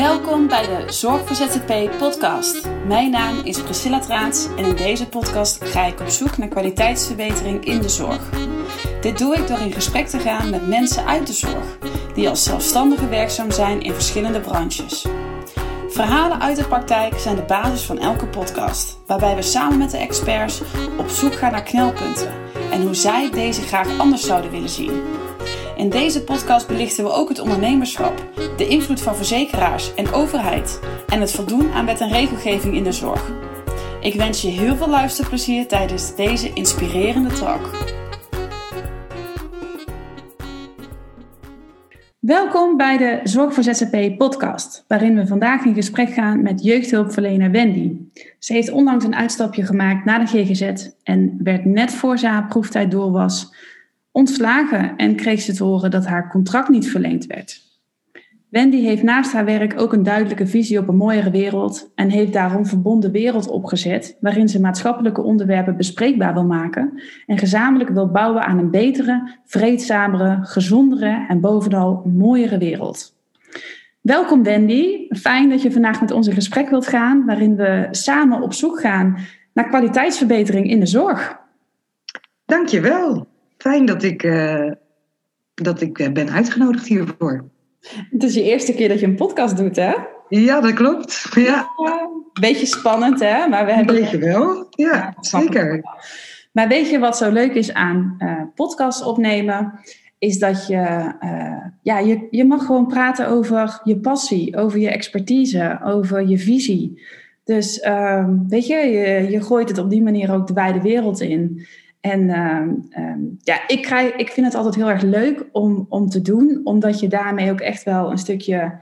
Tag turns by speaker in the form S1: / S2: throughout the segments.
S1: Welkom bij de Zorg voor ZZP podcast. Mijn naam is Priscilla Traats en in deze podcast ga ik op zoek naar kwaliteitsverbetering in de zorg. Dit doe ik door in gesprek te gaan met mensen uit de zorg, die als zelfstandige werkzaam zijn in verschillende branches. Verhalen uit de praktijk zijn de basis van elke podcast, waarbij we samen met de experts op zoek gaan naar knelpunten en hoe zij deze graag anders zouden willen zien. In deze podcast belichten we ook het ondernemerschap, de invloed van verzekeraars en overheid en het voldoen aan wet en regelgeving in de zorg. Ik wens je heel veel luisterplezier tijdens deze inspirerende talk. Welkom bij de Zorg voor ZZP podcast, waarin we vandaag in gesprek gaan met jeugdhulpverlener Wendy. Ze heeft onlangs een uitstapje gemaakt naar de GGZ en werd net voor ze haar proeftijd door was ontslagen en kreeg ze te horen dat haar contract niet verlengd werd. Wendy heeft naast haar werk ook een duidelijke visie op een mooiere wereld en heeft daarom Verbonden Wereld opgezet, waarin ze maatschappelijke onderwerpen bespreekbaar wil maken en gezamenlijk wil bouwen aan een betere, vreedzamere, gezondere en bovenal mooiere wereld. Welkom Wendy, fijn dat je vandaag met ons in gesprek wilt gaan, waarin we samen op zoek gaan naar kwaliteitsverbetering in de zorg.
S2: Dankjewel. Fijn dat ik, uh, dat ik eh, ben uitgenodigd hiervoor.
S1: Het is je eerste keer dat je een podcast doet, hè?
S2: Ja, dat klopt. Ja.
S1: beetje spannend, hè? Maar we hebben...
S2: Weet je wel, ja, zeker.
S1: Maar weet je wat zo leuk is aan uh, podcast opnemen? Is dat je, uh, ja, je, je mag gewoon praten over je passie, over je expertise, over je visie. Dus uh, weet je, je, je gooit het op die manier ook de wijde wereld in. En uh, ja, ik, krijg, ik vind het altijd heel erg leuk om, om te doen, omdat je daarmee ook echt wel een stukje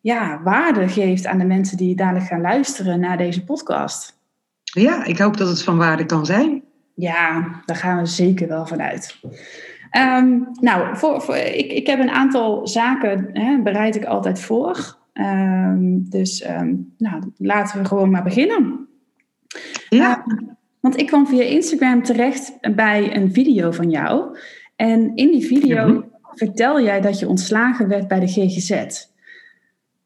S1: ja, waarde geeft aan de mensen die dadelijk gaan luisteren naar deze podcast.
S2: Ja, ik hoop dat het van waarde kan zijn.
S1: Ja, daar gaan we zeker wel vanuit. Um, nou, voor, voor, ik, ik heb een aantal zaken, hè, bereid ik altijd voor. Um, dus um, nou, laten we gewoon maar beginnen.
S2: Ja.
S1: Want ik kwam via Instagram terecht bij een video van jou. En in die video mm-hmm. vertel jij dat je ontslagen werd bij de GGZ.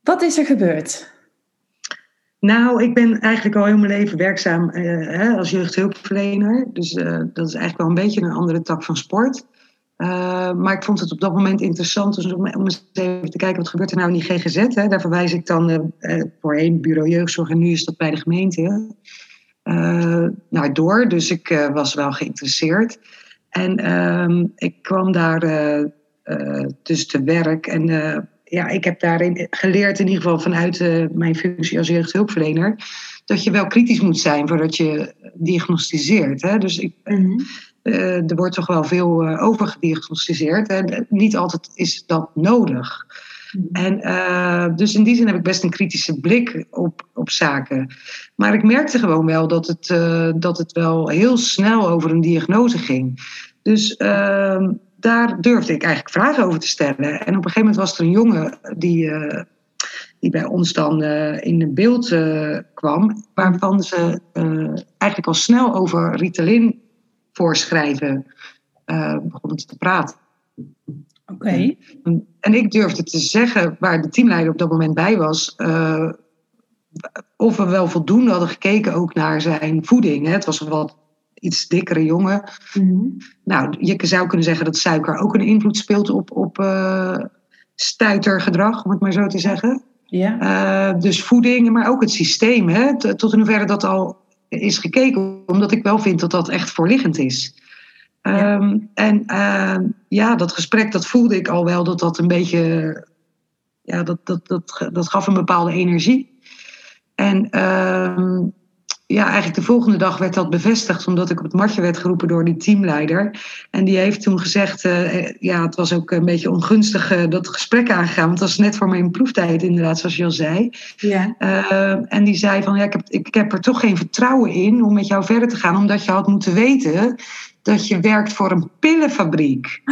S1: Wat is er gebeurd?
S2: Nou, ik ben eigenlijk al heel mijn leven werkzaam uh, hè, als jeugdhulpverlener. Dus uh, dat is eigenlijk wel een beetje een andere tak van sport. Uh, maar ik vond het op dat moment interessant dus om, om eens even te kijken wat gebeurt er nou in die GGZ. Hè. Daar verwijs ik dan voorheen bureau jeugdzorg en nu is dat bij de gemeente uh, nou, door. Dus ik uh, was wel geïnteresseerd. En uh, ik kwam daar uh, dus te werk. En ja, ik heb daarin geleerd, in ieder geval vanuit mijn functie als jeugdhulpverlener, dat je wel kritisch moet zijn voordat je diagnosticeert. Hè? Dus ik, mm -hmm. er wordt toch wel veel over gediagnosticeerd. En niet altijd is dat nodig. En uh, dus in die zin heb ik best een kritische blik op, op zaken. Maar ik merkte gewoon wel dat het, uh, dat het wel heel snel over een diagnose ging. Dus uh, daar durfde ik eigenlijk vragen over te stellen. En op een gegeven moment was er een jongen die, eh, die bij ons dan in beeld kwam, waarvan ze eigenlijk al snel over Ritalin voorschrijven begonnen te praten.
S1: Oké. Okay.
S2: En ik durfde te zeggen, waar de teamleider op dat moment bij was, uh, of we wel voldoende hadden gekeken ook naar zijn voeding. Hè. Het was een wat iets dikkere jongen. -hmm. Nou, je zou kunnen zeggen dat suiker ook een invloed speelt op, op uh, stuitergedrag, om het maar zo te zeggen.
S1: Ja.
S2: Uh, dus voeding, maar ook het systeem. Hè, tot in hoeverre dat al is gekeken, omdat ik wel vind dat dat echt voorliggend is. Ja. Um, en uh, ja, dat gesprek, dat voelde ik al wel dat dat een beetje, ja, dat, dat, dat, dat gaf een bepaalde energie. En uh, ja, eigenlijk de volgende dag werd dat bevestigd, omdat ik op het matje werd geroepen door die teamleider. En die heeft toen gezegd, uh, ja, het was ook een beetje ongunstig uh, dat gesprek aangegaan, want het was net voor mijn proeftijd, inderdaad, zoals je al zei.
S1: Ja.
S2: En die zei van, ja, ik heb, ik heb er toch geen vertrouwen in om met jou verder te gaan, omdat je had moeten weten dat je werkt voor een pillenfabriek.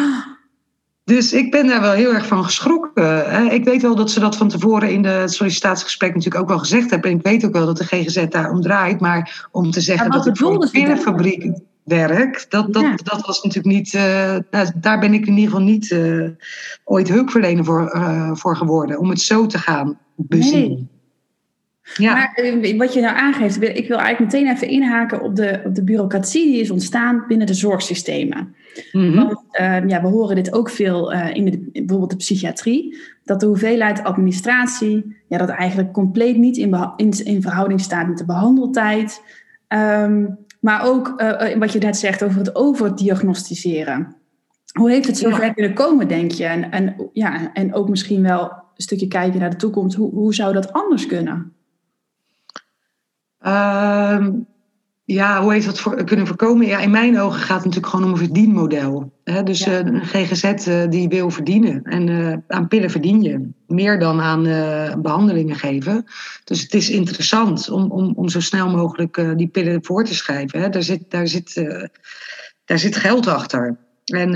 S2: Dus ik ben daar wel heel erg van geschrokken. Ik weet wel dat ze dat van tevoren in de sollicitatiegesprek natuurlijk ook wel gezegd hebben. En ik weet ook wel dat de GGZ daar om draait. Maar om te zeggen dat het voor een pillenfabriek... werk, dat, dat, dat was natuurlijk niet, nou, daar ben ik in ieder geval niet ooit hulpverlener voor, voor geworden, om het zo te gaan bezien. Nee.
S1: Ja. Maar eh, wat je nou aangeeft, ik wil eigenlijk meteen even inhaken op de, op de bureaucratie die is ontstaan binnen de zorgsystemen. Mhm. Want ehm, ja, we horen dit ook veel uh, in de, bijvoorbeeld de psychiatrie, dat de hoeveelheid administratie, ja, dat eigenlijk compleet niet in, in, in verhouding staat met de behandeltijd. Ehm, maar ook uh, wat je net zegt over het overdiagnosticeren. Hoe heeft het zover ja. kunnen komen, denk je? En, en, ja, en ook misschien wel een stukje kijken naar de toekomst. Hoe, hoe zou dat anders kunnen?
S2: Ehm, ja, hoe heeft dat voor, kunnen voorkomen? Ja, in mijn ogen gaat het natuurlijk gewoon om een verdienmodel. Hè? Dus eh, een GGZ uh, die wil verdienen. En uh, aan pillen verdien je. Meer dan aan behandelingen geven. Dus het is interessant om, om, om zo snel mogelijk die pillen voor te schrijven. Hè? Daar, zit, daar, zit, daar zit geld achter. En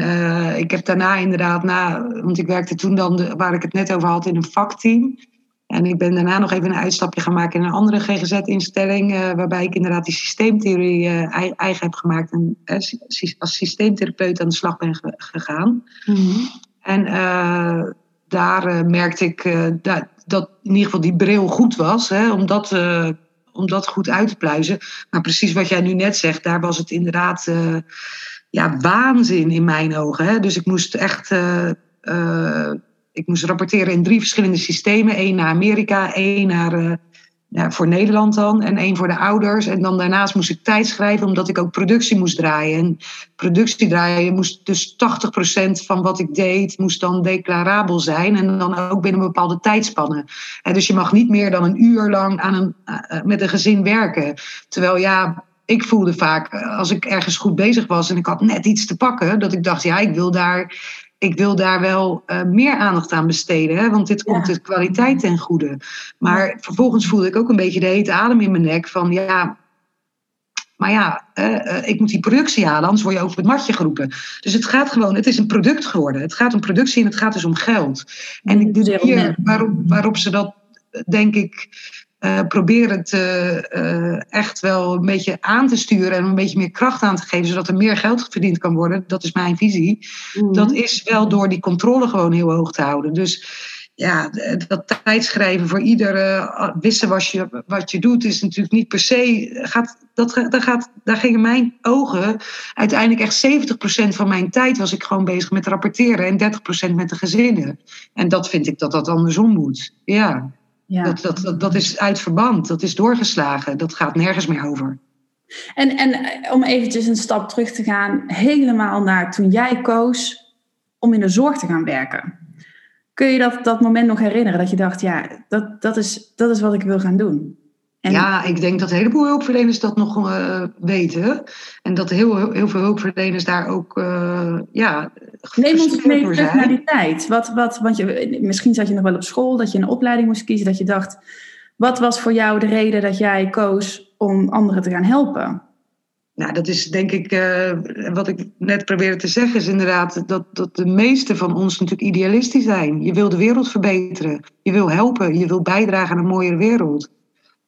S2: ik heb daarna inderdaad, na, want ik werkte toen dan, waar ik het net over had, in een vakteam. En ik ben daarna nog even een uitstapje gaan maken in een andere GGZ-instelling, uh, waarbij ik inderdaad die systeemtheorie uh, eigen heb gemaakt en uh, als systeemtherapeut aan de slag ben gegaan. Mhm. En daar merkte ik dat, dat in ieder geval die bril goed was, hè, om, dat, om dat goed uit te pluizen. Maar precies wat jij nu net zegt, daar was het inderdaad ja, waanzin in mijn ogen. Hè. Dus ik moest echt ik moest rapporteren in drie verschillende systemen. één naar Amerika, één naar, uh, voor Nederland dan en één voor de ouders. En dan daarnaast moest ik tijd schrijven omdat ik ook productie moest draaien. En productie draaien moest dus 80% van wat ik deed moest dan declarabel zijn. En dan ook binnen een bepaalde tijdspannen. En dus je mag niet meer dan een uur lang aan een, uh, met een gezin werken. Terwijl ja, ik voelde vaak als ik ergens goed bezig was en ik had net iets te pakken, dat ik dacht, ja, ik wil daar ik wil daar wel uh, meer aandacht aan besteden, hè, want dit komt de kwaliteit ten goede. Maar vervolgens voelde ik ook een beetje de hete adem in mijn nek van ja, maar ja, uh, ik moet die productie halen, anders word je over het matje geroepen. Dus het gaat gewoon, het is een product geworden. Het gaat om productie en het gaat dus om geld. En ik doe hier waarop, waarop ze dat, denk ik, uh, proberen te uh, echt wel een beetje aan te sturen en een beetje meer kracht aan te geven, zodat er meer geld verdiend kan worden. Dat is mijn visie. Mhm. Dat is wel door die controle gewoon heel hoog te houden. Dus ja, dat tijdschrijven voor ieder wissen wat je, wat je doet, is natuurlijk niet per se. Gaat, dat, dat gaat, daar gingen mijn ogen. Uiteindelijk echt 70% van mijn tijd was ik gewoon bezig met rapporteren en 30% met de gezinnen. En dat vind ik dat dat andersom moet. Ja. Ja. Dat, dat, dat, dat is uit verband, dat is doorgeslagen, dat gaat nergens meer over.
S1: En, en eh, om eventjes een stap terug te gaan, helemaal naar toen jij koos om in de zorg te gaan werken. Kun je dat, dat moment nog herinneren dat je dacht, ja, dat, dat, is, dat is wat ik wil gaan doen?
S2: Ja, ik denk dat een heleboel hulpverleners dat nog uh, weten. En dat heel, heel veel hulpverleners daar ook uh, ja,
S1: Neem ons mee terug naar die tijd. Wat, wat, want je, misschien zat je nog wel op school, dat je een opleiding moest kiezen, dat je dacht, wat was voor jou de reden dat jij koos om anderen te gaan helpen?
S2: Nou, dat is denk ik, uh, wat ik net probeerde te zeggen, is inderdaad dat, dat de meeste van ons natuurlijk idealistisch zijn. Je wil de wereld verbeteren, je wil helpen, je wil bijdragen aan een mooiere wereld.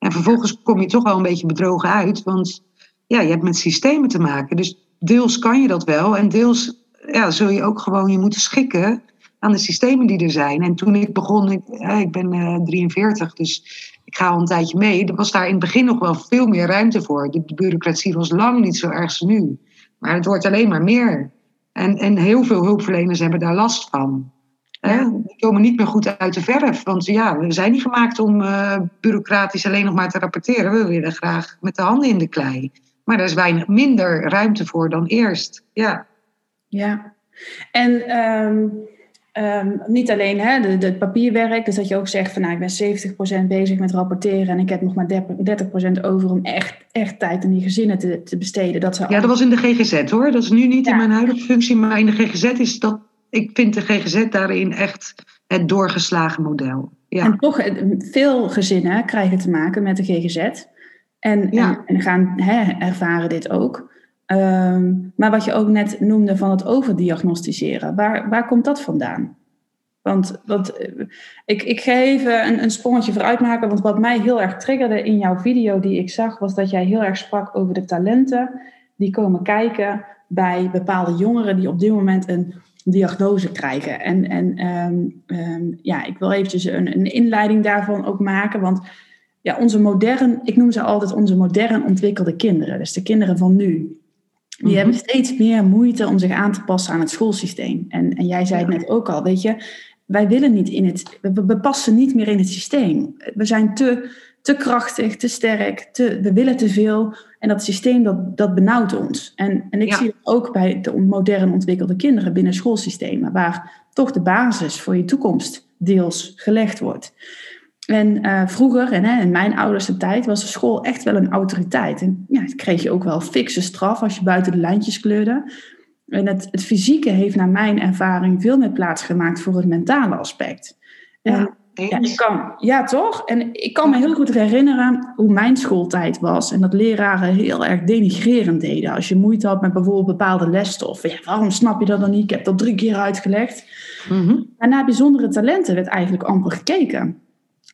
S2: En vervolgens kom je toch wel een beetje bedrogen uit, want ja, je hebt met systemen te maken. Dus deels kan je dat wel en deels ja, zul je ook gewoon je moeten schikken aan de systemen die er zijn. En toen ik begon, ik, ik ben uh, 43, dus ik ga al een tijdje mee, er was daar in het begin nog wel veel meer ruimte voor. De, bureaucratie was lang niet zo erg als nu. Maar het wordt alleen maar meer. En, en heel veel hulpverleners hebben daar last van. Ja. Komen niet meer goed uit de verf. Want ja, we zijn niet gemaakt om uh, bureaucratisch alleen nog maar te rapporteren. We willen graag met de handen in de klei. Maar er is weinig minder ruimte voor dan eerst. Ja.
S1: Ja. En ehm, ehm, niet alleen hè, de, de, papierwerk, dus dat je ook zegt van nou, ik ben 70% bezig met rapporteren en ik heb nog maar 30% over om echt, echt tijd aan die gezinnen te, te besteden. Dat
S2: ja, dat was in de GGZ hoor. Dat is nu niet in mijn huidige functie, maar in de GGZ is dat ik vind de GGZ daarin echt het doorgeslagen model. Ja.
S1: En toch, eh, veel gezinnen krijgen te maken met de GGZ. En, en, en, gaan hè, ervaren dit ook. Ehm, maar wat je ook net noemde van het overdiagnosticeren, waar, waar komt dat vandaan? Want, want eh, ik, ik ga even een, een sprongetje vooruit maken, want wat mij heel erg triggerde in jouw video die ik zag, was dat jij heel erg sprak over de talenten die komen kijken bij bepaalde jongeren die op dit moment een diagnose krijgen. En, en ehm, ehm, ja, ik wil eventjes een, een inleiding daarvan ook maken, want ja, onze modern, ik noem ze altijd onze modern ontwikkelde kinderen, dus de kinderen van nu. Die mhm. hebben steeds meer moeite om zich aan te passen aan het schoolsysteem. En, en jij zei het net ook al, weet je, wij willen niet in het, we passen niet meer in het systeem. We zijn te, te krachtig, te sterk, te, we willen te veel. En dat systeem, dat, dat benauwt ons. En, en ik zie het ook bij de modern ontwikkelde kinderen binnen schoolsystemen, waar toch de basis voor je toekomst deels gelegd wordt. En uh, vroeger, en in mijn ouders tijd, was de school echt wel een autoriteit. En ja, kreeg je ook wel fikse straf als je buiten de lijntjes kleurde. En het, het fysieke heeft naar mijn ervaring veel meer plaats gemaakt voor het mentale aspect. Ja, ja, kan, ja, toch? En ik kan me heel goed herinneren hoe mijn schooltijd was. En dat leraren heel erg denigrerend deden. Als je moeite had met bijvoorbeeld bepaalde lesstoffen. Ja, waarom snap je dat dan niet? Ik heb dat drie keer uitgelegd. Mm Maar naar bijzondere talenten werd eigenlijk amper gekeken.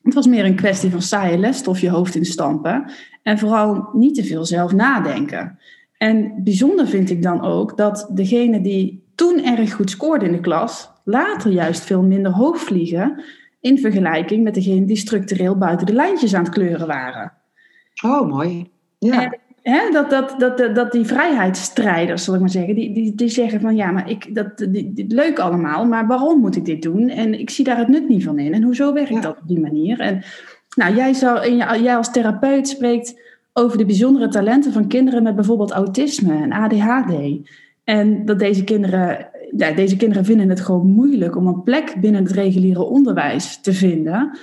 S1: Het was meer een kwestie van saaie lesstof je hoofd instampen. En vooral niet te veel zelf nadenken. En bijzonder vind ik dan ook dat degene die toen erg goed scoorde in de klas, later juist veel minder hoog vliegen in vergelijking met degene die structureel buiten de lijntjes aan het kleuren waren.
S2: Oh, mooi. Ja.
S1: hè, dat, dat, dat, dat, die vrijheidsstrijders, zal ik maar zeggen, die, die, die zeggen van ja, maar ik, dat, die, leuk allemaal, maar waarom moet ik dit doen? En ik zie daar het nut niet van in. En hoezo werkt dat op die manier? En nou, jij, zou, en jij als therapeut spreekt over de bijzondere talenten van kinderen met bijvoorbeeld autisme en ADHD. En dat deze kinderen, ja, deze kinderen vinden het gewoon moeilijk om een plek binnen het reguliere onderwijs te vinden.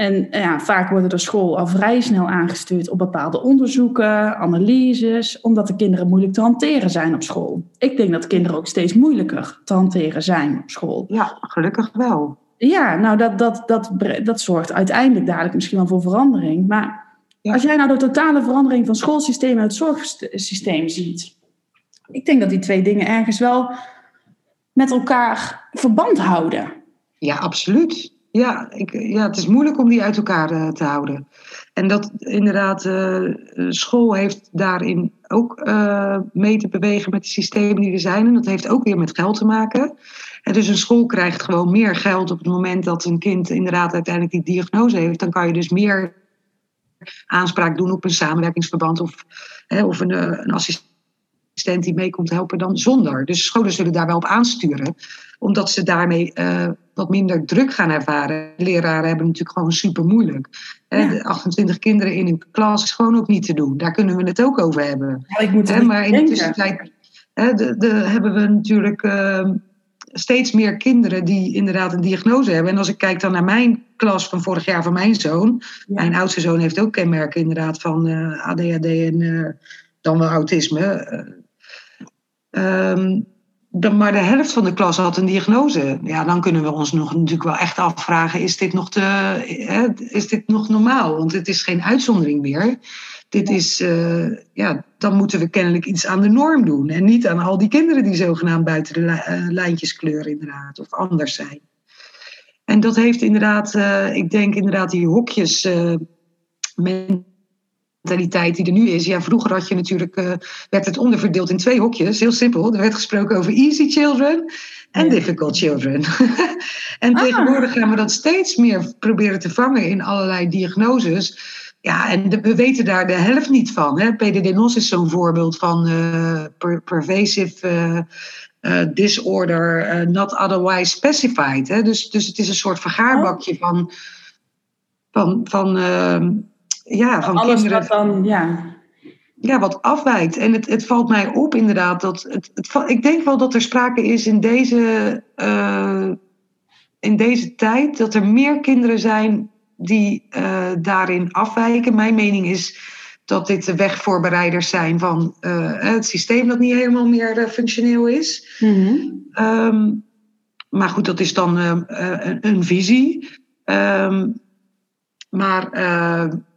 S1: En ja, vaak worden de school al vrij snel aangestuurd op bepaalde onderzoeken, analyses, omdat de kinderen moeilijk te hanteren zijn op school. Ik denk dat kinderen ook steeds moeilijker te hanteren zijn op school.
S2: Ja, gelukkig wel.
S1: Ja, nou dat, dat, dat, dat zorgt uiteindelijk dadelijk misschien wel voor verandering. Maar als jij nou de totale verandering van schoolsysteem en het zorgsysteem ziet, ik denk dat die twee dingen ergens wel met elkaar verband houden.
S2: Ja, absoluut. Ja, ik, ja, het is moeilijk om die uit elkaar uh, te houden. En dat inderdaad, uh, school heeft daarin ook mee te bewegen met de systemen die er zijn. En dat heeft ook weer met geld te maken. En dus een school krijgt gewoon meer geld op het moment dat een kind inderdaad uiteindelijk die diagnose heeft. Dan kan je dus meer aanspraak doen op een samenwerkingsverband of, hè, of een, eh, een assistent die mee komt helpen dan zonder. Dus scholen zullen daar wel op aansturen, omdat ze daarmee uh, wat minder druk gaan ervaren. Leraren hebben natuurlijk gewoon super moeilijk. Ja. 28 kinderen in een klas is gewoon ook niet te doen. Daar kunnen we het ook over hebben.
S1: Ja, ik moet hè, maar in de
S2: tussentijd hè, de, de, hebben we natuurlijk. Uh, steeds meer kinderen die inderdaad een diagnose hebben. En als ik kijk dan naar mijn klas van vorig jaar van mijn zoon. Mijn oudste zoon heeft ook kenmerken inderdaad van uh, eh, ADHD en uh, dan wel autisme. Um, dan, maar de helft van de klas had een diagnose. Ja, dan kunnen we ons nog natuurlijk wel echt afvragen: is dit nog, te, hè, is dit nog normaal? Want het is geen uitzondering meer. Dit is, uh, ja, dan moeten we kennelijk iets aan de norm doen. En niet aan al die kinderen die zogenaamd buiten de uh, lijntjes kleuren, inderdaad, of anders zijn. En dat heeft inderdaad, uh, ik denk inderdaad, die hokjes mentaliteit die er nu is. Ja, vroeger had je natuurlijk, werd het onderverdeeld in twee hokjes. Heel simpel. Er werd gesproken over easy children en difficult children. en ah. tegenwoordig gaan we dat steeds meer proberen te vangen in allerlei diagnoses. Ja, en we weten daar de helft niet van. Hè? PDD-NOS is zo'n voorbeeld van uh, per pervasive uh, disorder, not otherwise specified. Hè? Dus, dus het is een soort vergaarbakje van, van, van, ehm, ja, van
S1: Alles
S2: kinderen.
S1: Wat dan, ja.
S2: Ja, wat afwijkt. En het, het valt mij op inderdaad dat. Het, het, ik denk wel dat er sprake is in deze, in deze tijd dat er meer kinderen zijn die uh, daarin afwijken. Mijn mening is dat dit de wegvoorbereiders zijn van uh, het systeem dat niet helemaal meer functioneel is. Mm-hmm. Um, maar goed, dat is dan een, een, visie. Um, maar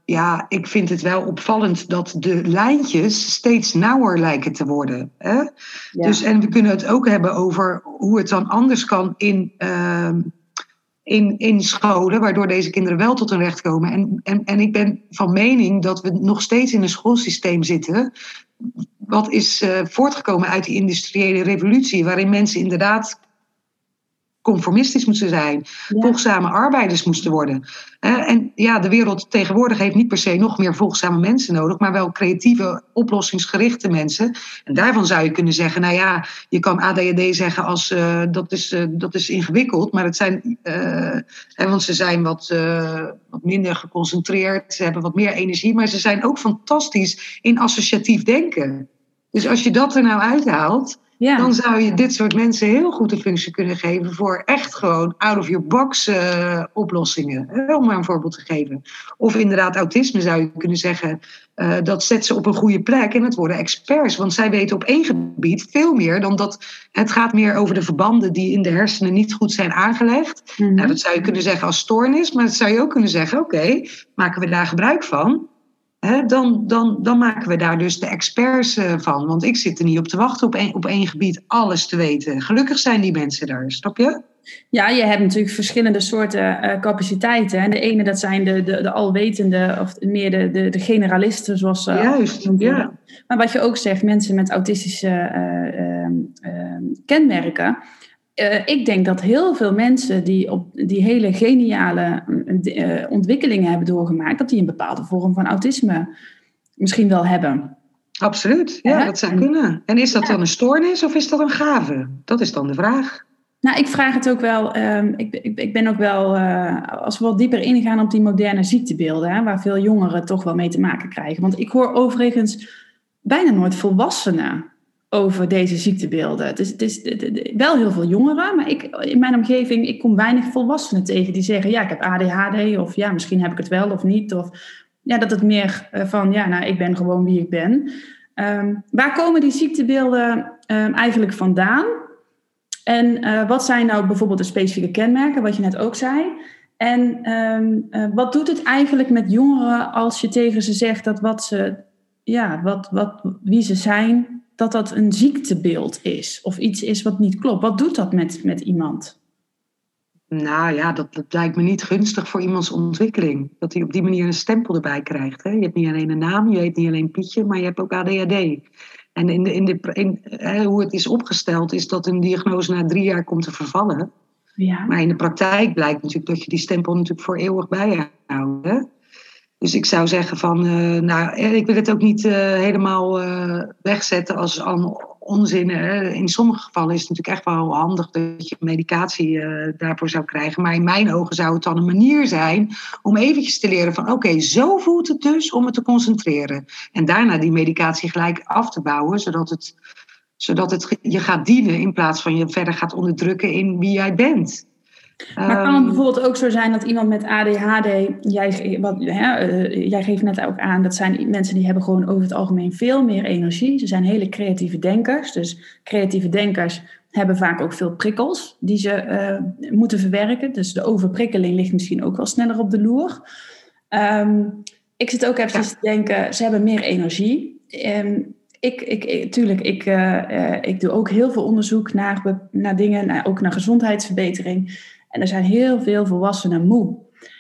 S2: ja, ik vind het wel opvallend dat de lijntjes steeds nauwer lijken te worden. Hè? Ja. Dus, en we kunnen het ook hebben over hoe het dan anders kan in ehm, in, in scholen, waardoor deze kinderen wel tot hun recht komen. En, en, en ik ben van mening dat we nog steeds in een schoolsysteem zitten, wat is voortgekomen uit die industriële revolutie, waarin mensen inderdaad conformistisch moesten zijn, ja. volgzame arbeiders moesten worden. en ja, de wereld tegenwoordig heeft niet per se nog meer volgzame mensen nodig, maar wel creatieve, oplossingsgerichte mensen. En daarvan zou je kunnen zeggen, nou ja, je kan ADHD zeggen als uh, dat, is, uh, dat is ingewikkeld, maar het zijn, uh, want ze zijn wat, wat minder geconcentreerd, ze hebben wat meer energie, maar ze zijn ook fantastisch in associatief denken. Dus als je dat er nou uithaalt, ja. Dan zou je dit soort mensen heel goed een functie kunnen geven voor echt gewoon out-of-your-box uh, oplossingen. Hè, om maar een voorbeeld te geven. Of inderdaad, autisme zou je kunnen zeggen. Uh, dat zet ze op een goede plek en het worden experts. Want zij weten op één gebied veel meer dan dat. Het gaat meer over de verbanden die in de hersenen niet goed zijn aangelegd. Mm nou, dat zou je kunnen zeggen als stoornis, maar dat zou je ook kunnen zeggen: oké, maken we daar gebruik van? Dan, dan, dan maken we daar dus de experts eh, van. Want ik zit er niet op te wachten op één, op één gebied alles te weten. Gelukkig zijn die mensen daar, snap je?
S1: Ja, je hebt natuurlijk verschillende soorten uh, capaciteiten. En de ene, dat zijn de, de, de alwetende, of meer de, de, de generalisten, zoals
S2: uh, Juist, ja.
S1: Maar wat je ook zegt, mensen met autistische kenmerken uh, ik denk dat heel veel mensen die op die hele geniale uh, ontwikkelingen hebben doorgemaakt, dat die een bepaalde vorm van autisme misschien wel hebben.
S2: Absoluut, ja, dat zou kunnen. En is dat dan een stoornis of is dat een gave? Dat is dan de vraag.
S1: Nou, ik vraag het ook wel. Um, ik, ik, ik, ben ook wel, uh, als we wat dieper ingaan op die moderne ziektebeelden, hè, waar veel jongeren toch wel mee te maken krijgen. Want ik hoor overigens bijna nooit volwassenen over deze ziektebeelden. Het is, wel heel veel jongeren, maar ik, in mijn omgeving, ik kom weinig volwassenen tegen die zeggen, ja, ik heb ADHD, of ja, misschien heb ik het wel of niet. Of ja, dat het meer eh, van, ja, nou, ik ben gewoon wie ik ben. Um, waar komen die ziektebeelden um, eigenlijk vandaan? En uh, wat zijn nou bijvoorbeeld de specifieke kenmerken, wat je net ook zei? En um, uh, wat doet het eigenlijk met jongeren als je tegen ze zegt dat wat ze, ja, wat, wat, wie ze zijn, dat dat een ziektebeeld is of iets is wat niet klopt. Wat doet dat met, met iemand?
S2: Nou ja, dat, dat lijkt me niet gunstig voor iemands ontwikkeling. Dat hij op die manier een stempel erbij krijgt. Hè? Je hebt niet alleen een naam, je heet niet alleen Pietje, maar je hebt ook ADHD. En in de, in de, in, hè, hoe het is opgesteld, is dat een diagnose na drie jaar komt te vervallen. Ja. Maar in de praktijk blijkt natuurlijk dat je die stempel natuurlijk voor eeuwig bijhoudt. Dus ik zou zeggen van, uh, nou, eh, ik wil het ook niet uh, helemaal wegzetten als onzin. Hè. In sommige gevallen is het natuurlijk echt wel handig dat je medicatie daarvoor zou krijgen. Maar in mijn ogen zou het dan een manier zijn om eventjes te leren van, oké, zo voelt het dus om het te concentreren. En daarna die medicatie gelijk af te bouwen, zodat het, zodat het je gaat dienen in plaats van je verder gaat onderdrukken in wie jij bent.
S1: Maar kan het ehm, bijvoorbeeld ook zo zijn dat iemand met ADHD, jij, wat, hè, uh, jij geeft net ook aan, dat zijn mensen die hebben gewoon over het algemeen veel meer energie. Ze zijn hele creatieve denkers. Dus creatieve denkers hebben vaak ook veel prikkels die ze uh, moeten verwerken. Dus de overprikkeling ligt misschien ook wel sneller op de loer. Um, ik zit ook even ja. te denken, ze hebben meer energie. Um, ik, ik, tuurlijk, ik, uh, ik doe ook heel veel onderzoek naar, naar dingen, naar, ook naar gezondheidsverbetering. En er zijn heel veel volwassenen moe.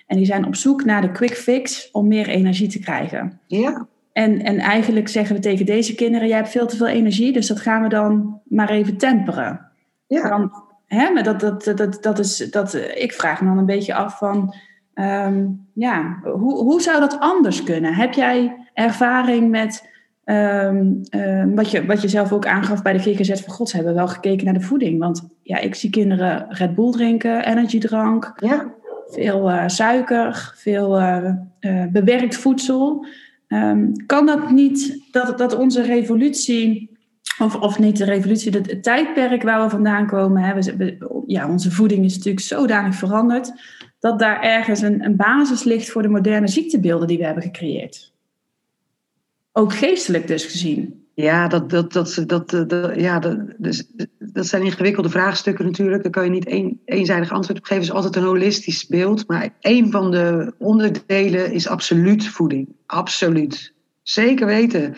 S1: En die zijn op zoek naar de quick fix om meer energie te krijgen.
S2: Ja.
S1: En, en eigenlijk zeggen we tegen deze kinderen: jij hebt veel te veel energie, dus dat gaan we dan maar even temperen.
S2: Ja.
S1: Dan, hè, maar dat, dat, dat, dat is, dat, ik vraag me dan een beetje af van. Um, ja, hoe, hoe zou dat anders kunnen? Heb jij ervaring met Um, um, wat, je, wat je zelf ook aangaf bij de GGZ van God, ze hebben wel gekeken naar de voeding. Want ja, ik zie kinderen Red Bull drinken, energiedrank,
S2: ja.
S1: veel uh, suiker, veel uh, uh, bewerkt voedsel. Um, kan dat niet, dat, dat onze revolutie, of, of niet de revolutie, het, het tijdperk waar we vandaan komen, hè, we, ja, onze voeding is natuurlijk zodanig veranderd, dat daar ergens een, een basis ligt voor de moderne ziektebeelden die we hebben gecreëerd? Ook geestelijk dus gezien.
S2: Ja, dat, dat, dat, dat, dat, ja dat, dus, dat zijn ingewikkelde vraagstukken natuurlijk. Daar kan je niet een, eenzijdig antwoord op geven. Het is altijd een holistisch beeld. Maar een van de onderdelen is absoluut voeding. Absoluut. Zeker weten.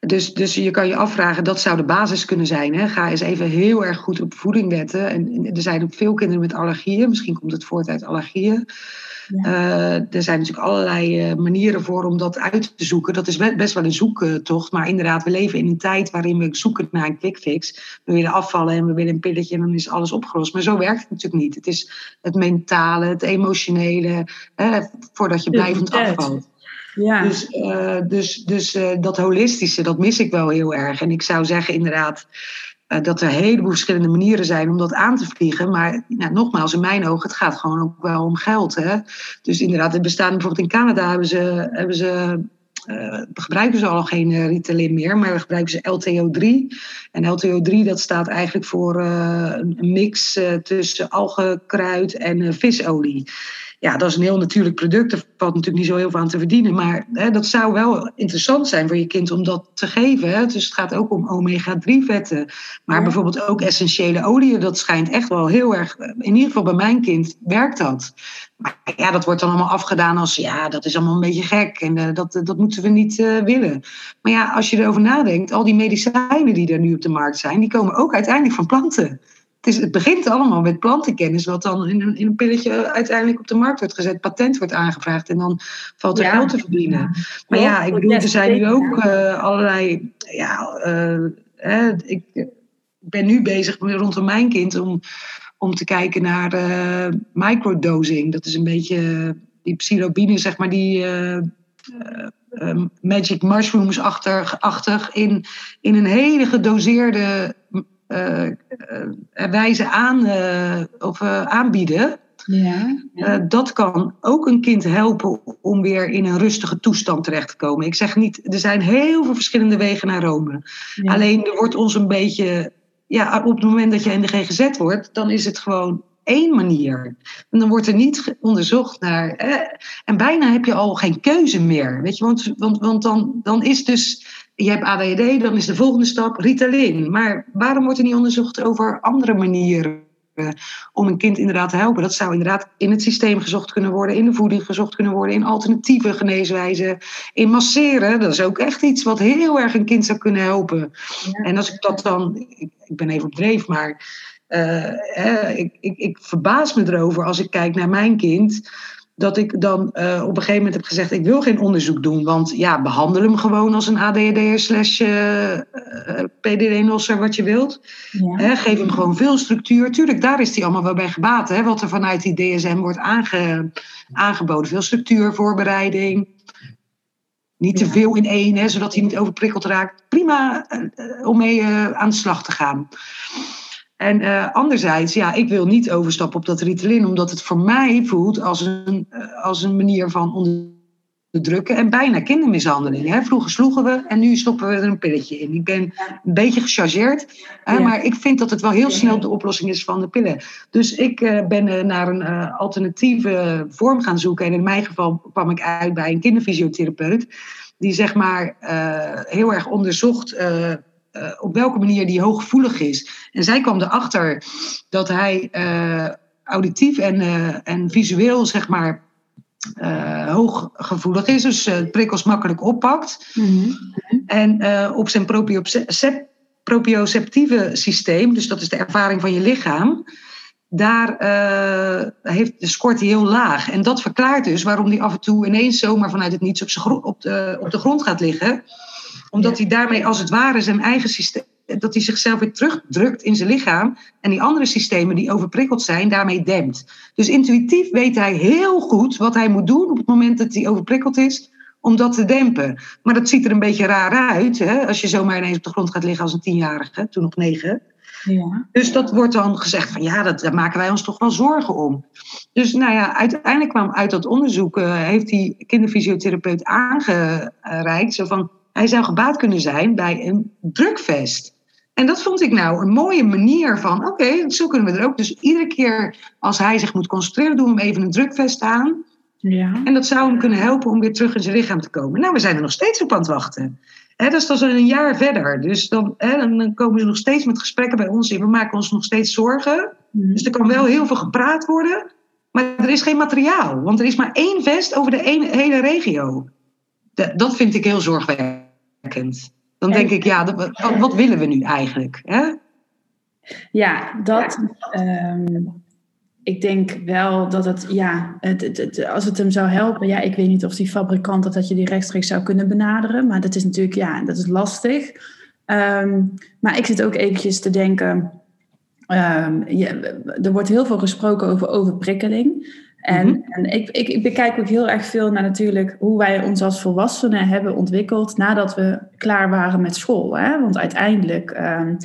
S2: Dus, dus je kan je afvragen, dat zou de basis kunnen zijn. Hè? Ga eens even heel erg goed op voeding letten. En, er zijn ook veel kinderen met allergieën. Misschien komt het voort uit allergieën. Eh, er zijn natuurlijk allerlei eh, manieren voor om dat uit te zoeken. Dat is best wel een zoektocht. Maar inderdaad, we leven in een tijd waarin we zoeken naar een quick fix. We willen afvallen en we willen een pilletje en dan is alles opgelost. Maar zo werkt het natuurlijk niet. Het is het mentale, het emotionele, voordat je blijvend afvalt. Ja. Dus, uh, dus, dus dat holistische, dat mis ik wel heel erg. En ik zou zeggen, inderdaad, dat er een heleboel verschillende manieren zijn om dat aan te vliegen. Maar nou, nogmaals, in mijn ogen, het gaat gewoon ook wel om geld. Hè? Dus inderdaad, er bestaan bijvoorbeeld in Canada hebben ze, hebben ze uh, gebruiken ze al geen uh, Ritalin meer, maar gebruiken ze LTO3. En LTO3 dat staat eigenlijk voor een mix tussen algenkruid en visolie ja, dat is een heel natuurlijk product. Er valt natuurlijk niet zo heel veel aan te verdienen. Maar hè, dat zou wel interessant zijn voor je kind om dat te geven. Hè. Dus het gaat ook om omega-3 vetten. Maar bijvoorbeeld ook essentiële oliën. Dat schijnt echt wel heel erg. In ieder geval bij mijn kind werkt dat. Maar ja, dat wordt dan allemaal afgedaan als. Ja, dat is allemaal een beetje gek. En uh, dat, dat moeten we niet uh, willen. Maar ja, als je erover nadenkt. Al die medicijnen die er nu op de markt zijn. Die komen ook uiteindelijk van planten het, is, het begint allemaal met plantenkennis, wat dan in een, in een pilletje uiteindelijk op de markt wordt gezet, patent wordt aangevraagd en dan valt er geld te verdienen. Maar ja, ik bedoel, er zijn nu ook uh, allerlei. Ja, uh, hè, ik ben nu bezig rondom mijn kind om, om te kijken naar uh, microdosing. Dat is een beetje die psilocybine, zeg maar, die. magic mushrooms-achtig in, in een hele gedoseerde uh, wijze aan, of, aanbieden. Ja, dat kan ook een kind helpen om weer in een rustige toestand terecht te komen. Ik zeg niet, er zijn heel veel verschillende wegen naar Rome. Alleen er wordt ons een beetje, ja, op het moment dat je in de GGZ wordt, dan is het gewoon één manier. En dan wordt er niet onderzocht naar. en bijna heb je al geen keuze meer. Weet je, want, want, want dan, dan is dus je hebt ADHD, dan is de volgende stap Ritalin. Maar waarom wordt er niet onderzocht over andere manieren om een kind inderdaad te helpen? Dat zou inderdaad in het systeem gezocht kunnen worden, in de voeding gezocht kunnen worden, in alternatieve geneeswijzen, in masseren. Dat is ook echt iets wat heel erg een kind zou kunnen helpen. En als ik dat dan, ik, ik ben even op dreef, maar uh, ik, ik, ik verbaas me erover als ik kijk naar mijn kind dat ik dan uh, op een gegeven moment heb gezegd: ik wil geen onderzoek doen, want ja, behandel hem gewoon als een ADHD slash uh, eh, eh, PDD-nosser, wat je wilt. Ja. geef hem gewoon veel structuur. Tuurlijk, daar is hij allemaal wel bij gebaat, hè, wat er vanuit die DSM wordt aange, aangeboden. Veel structuur, voorbereiding. Niet te veel in één, hè, zodat hij niet overprikkeld raakt. Prima om mee aan de slag te gaan. En uh, anderzijds, ja, ik wil niet overstappen op dat Ritalin, omdat het voor mij voelt als een, uh, als een manier van onderdrukken en bijna kindermishandeling. Hè? Vroeger sloegen we en nu stoppen we er een pilletje in. Ik ben een beetje gechargeerd, ja. maar ik vind dat het wel heel snel de oplossing is van de pillen. Dus ik uh, ben naar een alternatieve vorm gaan zoeken. En in mijn geval kwam ik uit bij een kinderfysiotherapeut, die zeg maar heel erg onderzocht uh, op welke manier die hooggevoelig is. En zij kwam erachter dat hij uh, auditief en, uh, en visueel, zeg maar, hooggevoelig is. Dus prikkels makkelijk oppakt. Mm -hmm. En op zijn proprioceptieve systeem, dus dat is de ervaring van je lichaam. Daar heeft, scoort hij heel laag. En dat verklaart dus waarom hij af en toe ineens zomaar vanuit het niets op, op, de, op de grond gaat liggen omdat hij daarmee als het ware zijn eigen systeem, dat hij zichzelf weer terugdrukt in zijn lichaam en die andere systemen die overprikkeld zijn, daarmee dempt. Dus intuïtief weet hij heel goed wat hij moet doen op het moment dat hij overprikkeld is, om dat te dempen. Maar dat ziet er een beetje raar uit, hè? als je zomaar ineens op de grond gaat liggen als een tienjarige, toen nog negen. Ja. Dus dat wordt dan gezegd van ja, dat, daar maken wij ons toch wel zorgen om. Dus nou ja, uiteindelijk kwam uit dat onderzoek, uh, heeft die kinderfysiotherapeut aangereikt, zo van hij zou gebaat kunnen zijn bij een drukvest. En dat vond ik nou een mooie manier van, oké, zo kunnen we er ook. Dus iedere keer als hij zich moet concentreren, doen we hem even een drukvest aan. Ja. En dat zou hem kunnen helpen om weer terug in zijn lichaam te komen. Nou, we zijn er nog steeds op aan het wachten. He, dat is dan een jaar verder. Dus dan, dan komen we nog steeds met gesprekken bij ons in. We maken ons nog steeds zorgen. Mhm. Dus er kan wel heel veel gepraat worden. Maar er is geen materiaal. Want er is maar één vest over de hele regio dat vind ik heel zorgwekkend. Dan denk ik, ja, wat, wat, willen we nu eigenlijk? Hè?
S1: Ja, dat. Ehm, ik denk wel dat het, ja, het, het, als het hem zou helpen, ja, ik weet niet of die fabrikant dat, dat je die rechtstreeks zou kunnen benaderen, maar dat is natuurlijk, ja, dat is lastig. Ehm, maar ik zit ook eventjes te denken, um, er wordt heel veel gesproken over overprikkeling. En, mhm. en ik, ik, ik, bekijk ook heel erg veel naar natuurlijk hoe wij ons als volwassenen hebben ontwikkeld nadat we klaar waren met school. Hè? Want uiteindelijk um,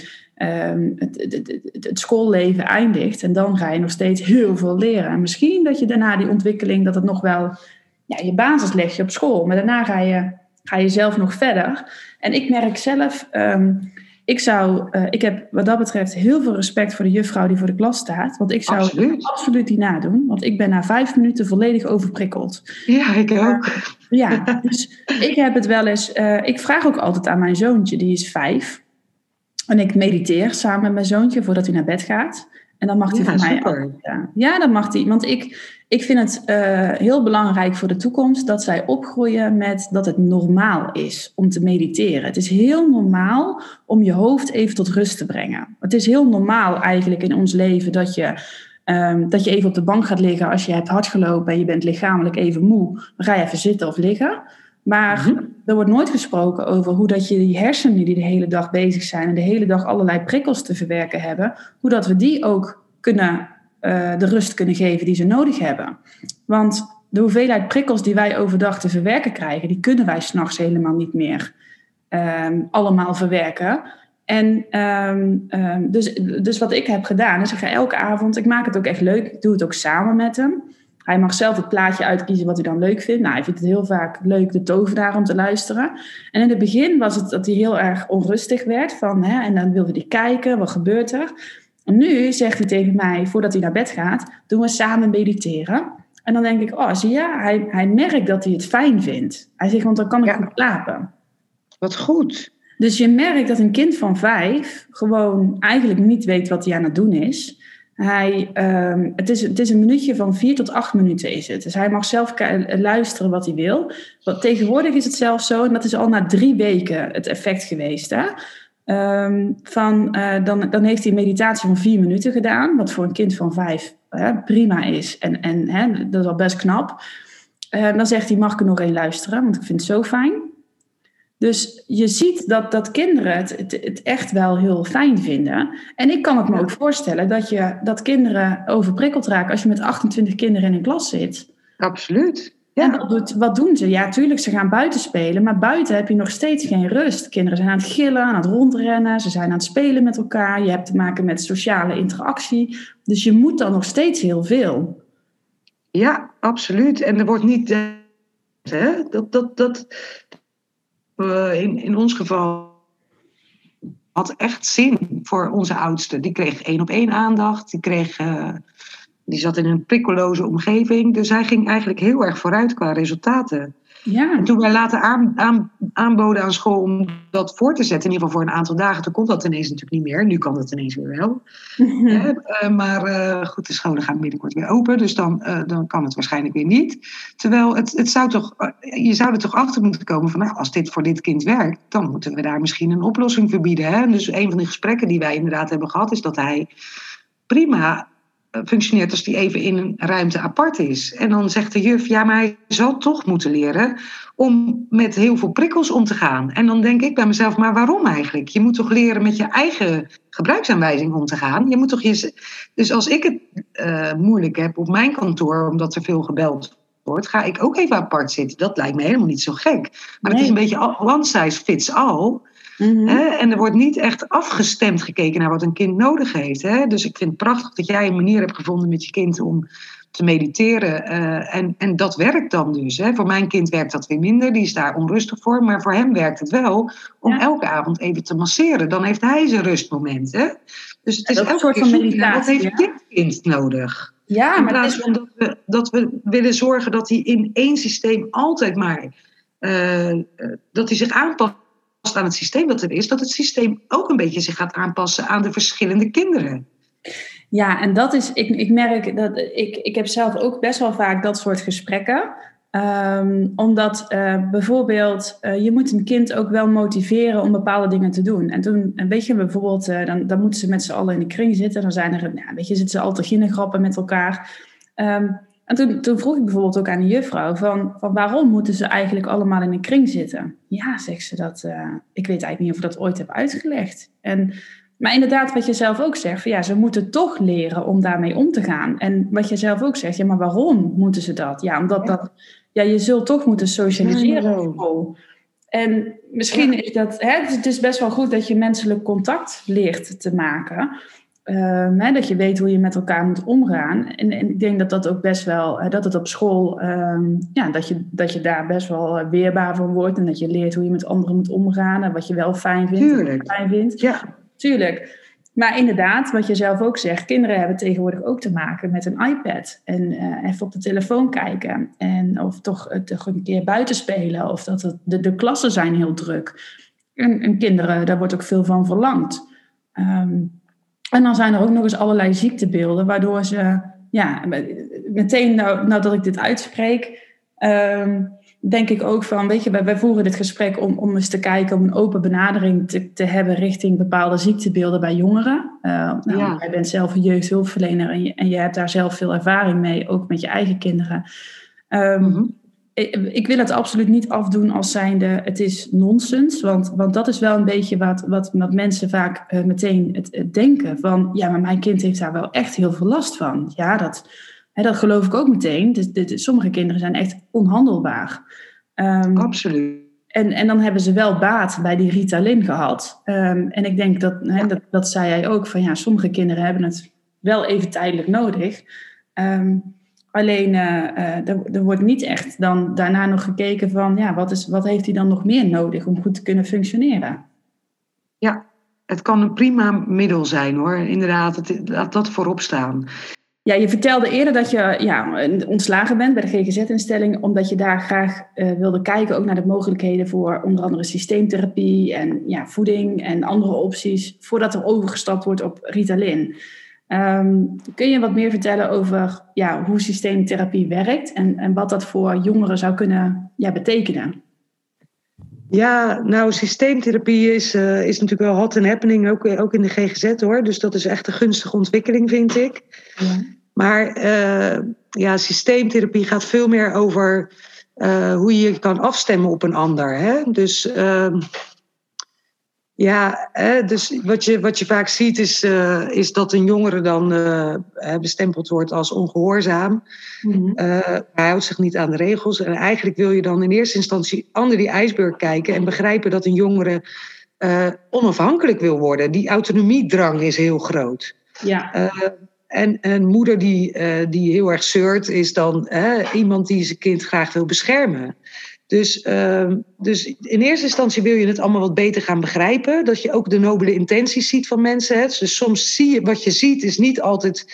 S1: het, het, het, schoolleven eindigt en dan ga je nog steeds heel veel leren. En misschien dat je daarna die ontwikkeling, dat het nog wel ja, je basis leg je op school, maar daarna ga je, ga je zelf nog verder. En ik merk zelf, um, ik zou, uh, ik heb wat dat betreft heel veel respect voor de juffrouw die voor de klas staat. Want ik zou absoluut, absoluut die nadoen. Want ik ben na vijf minuten volledig overprikkeld.
S2: Ja, ik ook. Uh,
S1: ja, dus ik heb het wel eens. Uh, ik vraag ook altijd aan mijn zoontje, die is vijf. En ik mediteer samen met mijn zoontje voordat hij naar bed gaat. En dan mag hij ja, van mij. Super. Ja. ja, dan mag hij. Want ik, ik vind het uh, heel belangrijk voor de toekomst dat zij opgroeien met dat het normaal is om te mediteren. Het is heel normaal om je hoofd even tot rust te brengen. Het is heel normaal eigenlijk in ons leven dat je, um, dat je even op de bank gaat liggen als je hebt hard gelopen en je bent lichamelijk even moe. Dan ga je even zitten of liggen. Maar mm -hmm. er wordt nooit gesproken over hoe dat je die hersenen die de hele dag bezig zijn en de hele dag allerlei prikkels te verwerken hebben, hoe dat we die ook kunnen uh, de rust kunnen geven die ze nodig hebben. Want de hoeveelheid prikkels die wij overdag te verwerken krijgen, die kunnen wij s'nachts helemaal niet meer um, allemaal verwerken. En um, um, dus, dus wat ik heb gedaan, is ik ga elke avond, ik maak het ook echt leuk, ik doe het ook samen met hem. Hij mag zelf het plaatje uitkiezen wat hij dan leuk vindt. Nou, hij vindt het heel vaak leuk, de tovenaar, om te luisteren. En in het begin was het dat hij heel erg onrustig werd. Van, hè, en dan wilde hij kijken, wat gebeurt er? En nu zegt hij tegen mij, voordat hij naar bed gaat, doen we samen mediteren. En dan denk ik, oh, zie je, hij, hij merkt dat hij het fijn vindt. Hij zegt, want dan kan ik ja. goed slapen.
S2: Wat goed.
S1: Dus je merkt dat een kind van vijf gewoon eigenlijk niet weet wat hij aan het doen is. Hij, um, het, is, het is een minuutje van vier tot acht minuten is het. Dus hij mag zelf luisteren wat hij wil. Want tegenwoordig is het zelfs zo, en dat is al na drie weken het effect geweest. Hè? Um, van, uh, dan, dan heeft hij een meditatie van vier minuten gedaan, wat voor een kind van vijf hè, prima is. En, en hè, dat is al best knap. Uh, dan zegt hij, mag ik er nog één luisteren, want ik vind het zo fijn. Dus je ziet dat, dat kinderen het, het, het, echt wel heel fijn vinden. En ik kan het me ook voorstellen dat, je, dat kinderen overprikkeld raken als je met 28 kinderen in een klas zit.
S2: Absoluut.
S1: Ja. En wat, doet, wat doen ze? Ja, tuurlijk, ze gaan buiten spelen, maar buiten heb je nog steeds geen rust. Kinderen zijn aan het gillen, aan het rondrennen, ze zijn aan het spelen met elkaar. Je hebt te maken met sociale interactie. Dus je moet dan nog steeds heel veel.
S2: Ja, absoluut. En er wordt niet. Hè, dat, dat, dat, uh, in, in ons geval had echt zin voor onze oudste. Die kreeg één op één aandacht. Die kreeg. Uh, die zat in een prikkeloze omgeving. Dus hij ging eigenlijk heel erg vooruit qua resultaten. Ja. En toen wij later aan, aan, aanboden aan school om dat voor te zetten, in ieder geval voor een aantal dagen, toen kon dat ineens natuurlijk niet meer. Nu kan dat ineens weer wel. Uh, maar uh, goed, de scholen gaan binnenkort weer open, dus dan, uh, dan kan het waarschijnlijk weer niet. Terwijl het, het zou toch, je zou er toch achter moeten komen van, nou, als dit voor dit kind werkt, dan moeten we daar misschien een oplossing voor bieden. Hè? Dus een van de gesprekken die wij inderdaad hebben gehad, is dat hij prima functioneert als die even in een ruimte apart is. En dan zegt de juf, ja, maar hij zal toch moeten leren om met heel veel prikkels om te gaan. En dan denk ik bij mezelf, maar waarom eigenlijk? Je moet toch leren met je eigen gebruiksaanwijzing om te gaan. Je moet toch je... Dus als ik het uh, moeilijk heb op mijn kantoor, omdat er veel gebeld wordt, ga ik ook even apart zitten. Dat lijkt me helemaal niet zo gek. Maar nee. het is een beetje one size fits all. Mm-hmm. Hè? En er wordt niet echt afgestemd gekeken naar wat een kind nodig heeft. Hè? Dus ik vind het prachtig dat jij een manier hebt gevonden met je kind om te mediteren. Uh, en, en dat werkt dan dus. Hè? Voor mijn kind werkt dat weer minder, die is daar onrustig voor. Maar voor hem werkt het wel om ja. elke avond even te masseren. Dan heeft hij zijn rustmoment. Hè? Dus het is elke soort van meditatie. Wat heeft ja. dit kind nodig?
S1: Ja,
S2: In plaats van dat we, dat we willen zorgen dat hij in één systeem altijd maar. Uh, dat hij zich aanpast aan het systeem dat er is, dat het systeem ook een beetje zich gaat aanpassen aan de verschillende kinderen.
S1: Ja, en dat is, ik, ik merk dat ik, ik heb zelf ook best wel vaak dat soort gesprekken. Um, omdat uh, bijvoorbeeld, uh, je moet een kind ook wel motiveren om bepaalde dingen te doen. En toen, en weet je, bijvoorbeeld, uh, dan, dan moeten ze met z'n allen in de kring zitten. Dan zijn er, nou, weet je, zitten ze al te grappen met elkaar. Um, en toen, toen, vroeg ik bijvoorbeeld ook aan de juffrouw van, van waarom moeten ze eigenlijk allemaal in een kring zitten? Ja, zegt ze dat, ik weet eigenlijk niet of ik dat ooit heb uitgelegd. En maar inderdaad, wat je zelf ook zegt, van ja, ze moeten toch leren om daarmee om te gaan. En wat je zelf ook zegt, ja, maar waarom moeten ze dat? Ja, omdat dat, ja, je zult toch moeten socialiseren. En misschien is dat, hè, het is best wel goed dat je menselijk contact leert te maken. Um, hè, dat je weet hoe je met elkaar moet omgaan. En, en ik denk dat dat ook best wel, dat het op school, um, ja, dat je, dat je daar best wel weerbaar van wordt. En dat je leert hoe je met anderen moet omgaan. En wat je wel fijn vindt
S2: Tuurlijk. en
S1: fijn vindt.
S2: Ja.
S1: Tuurlijk. Maar inderdaad, wat je zelf ook zegt, kinderen hebben tegenwoordig ook te maken met een iPad. En uh, even op de telefoon kijken. En of toch, uh, toch een keer buiten spelen. Of dat het, de, de klassen zijn heel druk. En, en kinderen, daar wordt ook veel van verlangd. Um, en dan zijn er ook nog eens allerlei ziektebeelden, waardoor ze, ja, meteen nou, nou dat ik dit uitspreek, um, denk ik ook van, weet je, wij, wij voeren dit gesprek om, om eens te kijken, om een open benadering te, te hebben richting bepaalde ziektebeelden bij jongeren. Uh, nou, ja. Jij bent zelf een jeugdhulpverlener en je, en je hebt daar zelf veel ervaring mee, ook met je eigen kinderen. Um, ik, wil het absoluut niet afdoen als zijnde het is nonsens, want, want dat is wel een beetje wat, wat, wat mensen vaak uh, meteen het, het denken van, ja, maar mijn kind heeft daar wel echt heel veel last van. Ja, dat Hè, dat geloof ik ook meteen. Dus, dus, sommige kinderen zijn echt onhandelbaar.
S2: Um, Absoluut.
S1: En, en dan hebben ze wel baat bij die Ritalin gehad. Um, en ik denk dat, hè, dat, dat zei jij ook, van ja, sommige kinderen hebben het wel even tijdelijk nodig. Um, alleen uh, uh, er, er, wordt niet echt dan daarna nog gekeken van, ja, wat, is, wat heeft hij dan nog meer nodig om goed te kunnen functioneren?
S2: Ja, het kan een prima middel zijn hoor, inderdaad, het, laat dat voorop staan.
S1: Ja, je vertelde eerder dat je ja, ontslagen bent bij de GGZ-instelling, omdat je daar graag uh, wilde kijken ook naar de mogelijkheden voor onder andere systeemtherapie en ja, voeding en andere opties, voordat er overgestapt wordt op Ritalin. Um, kun je wat meer vertellen over ja, hoe systeemtherapie werkt en, en wat dat voor jongeren zou kunnen ja, betekenen?
S2: Ja, nou, systeemtherapie is, uh, is natuurlijk wel hot and happening, ook, ook in de GGZ hoor. Dus dat is echt een gunstige ontwikkeling, vind ik. Ja. Maar uh, ja, systeemtherapie gaat veel meer over uh, hoe je kan afstemmen op een ander. Hè? Dus uh, ja, hè, dus wat je, wat je vaak ziet is, uh, is dat een jongere dan bestempeld wordt als ongehoorzaam. Mm-hmm. hij houdt zich niet aan de regels. En eigenlijk wil je dan in eerste instantie onder die ijsberg kijken en begrijpen dat een jongere onafhankelijk wil worden. Die autonomiedrang is heel groot.
S1: Ja.
S2: En een moeder die, die heel erg zeurt, is dan iemand die zijn kind graag wil beschermen. Dus, uh, dus in eerste instantie wil je het allemaal wat beter gaan begrijpen. Dat je ook de nobele intenties ziet van mensen. Hè. Dus soms zie je wat je ziet, is niet altijd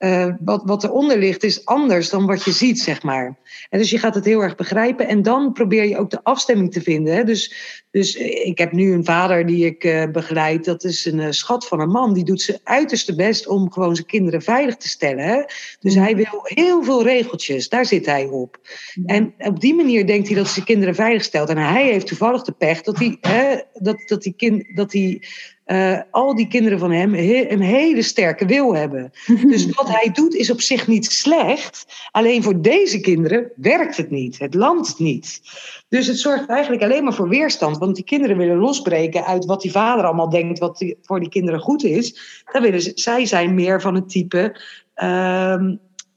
S2: uh, wat, wat eronder ligt is anders dan wat je ziet, zeg maar. En dus je gaat het heel erg begrijpen en dan probeer je ook de afstemming te vinden. Hè? Dus, dus ik heb nu een vader die ik uh, begeleid, dat is een uh, schat van een man. Die doet zijn uiterste best om gewoon zijn kinderen veilig te stellen. Hè? Dus hij wil heel veel regeltjes, daar zit hij op. En op die manier denkt hij dat hij zijn kinderen veilig stelt. En hij heeft toevallig de pech dat hij, hè, dat, dat die kind, dat hij uh, al die kinderen van hem een hele sterke wil hebben. Dus wat hij doet is op zich niet slecht. Alleen voor deze kinderen werkt het niet. Het landt niet. Dus het zorgt eigenlijk alleen maar voor weerstand. Want die kinderen willen losbreken uit wat die vader allemaal denkt wat die, voor die kinderen goed is. Dan willen ze, zij zijn meer van het type. Uh,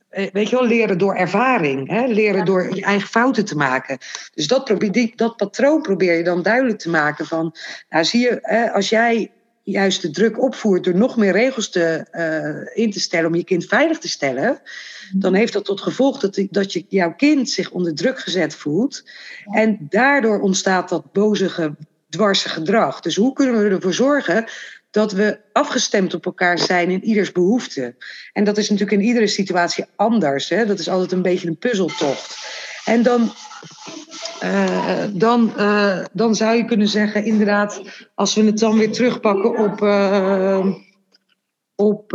S2: weet je wel, leren door ervaring. Hè? Leren door je eigen fouten te maken. Dus dat, probeer, die, dat patroon probeer je dan duidelijk te maken van... Nou zie je, hè, als jij juist de druk opvoert door nog meer regels te, uh, in te stellen om je kind veilig te stellen, mhm. dan heeft dat tot gevolg dat, dat je, jouw kind zich onder druk gezet voelt. En daardoor ontstaat dat bozige, dwarse gedrag. Dus hoe kunnen we ervoor zorgen dat we afgestemd op elkaar zijn in ieders behoeften? En dat is natuurlijk in iedere situatie anders. Hè? Dat is altijd een beetje een puzzeltocht. En dan uh, dan, uh, dan zou je kunnen zeggen, inderdaad, als we het dan weer terugpakken op, uh, op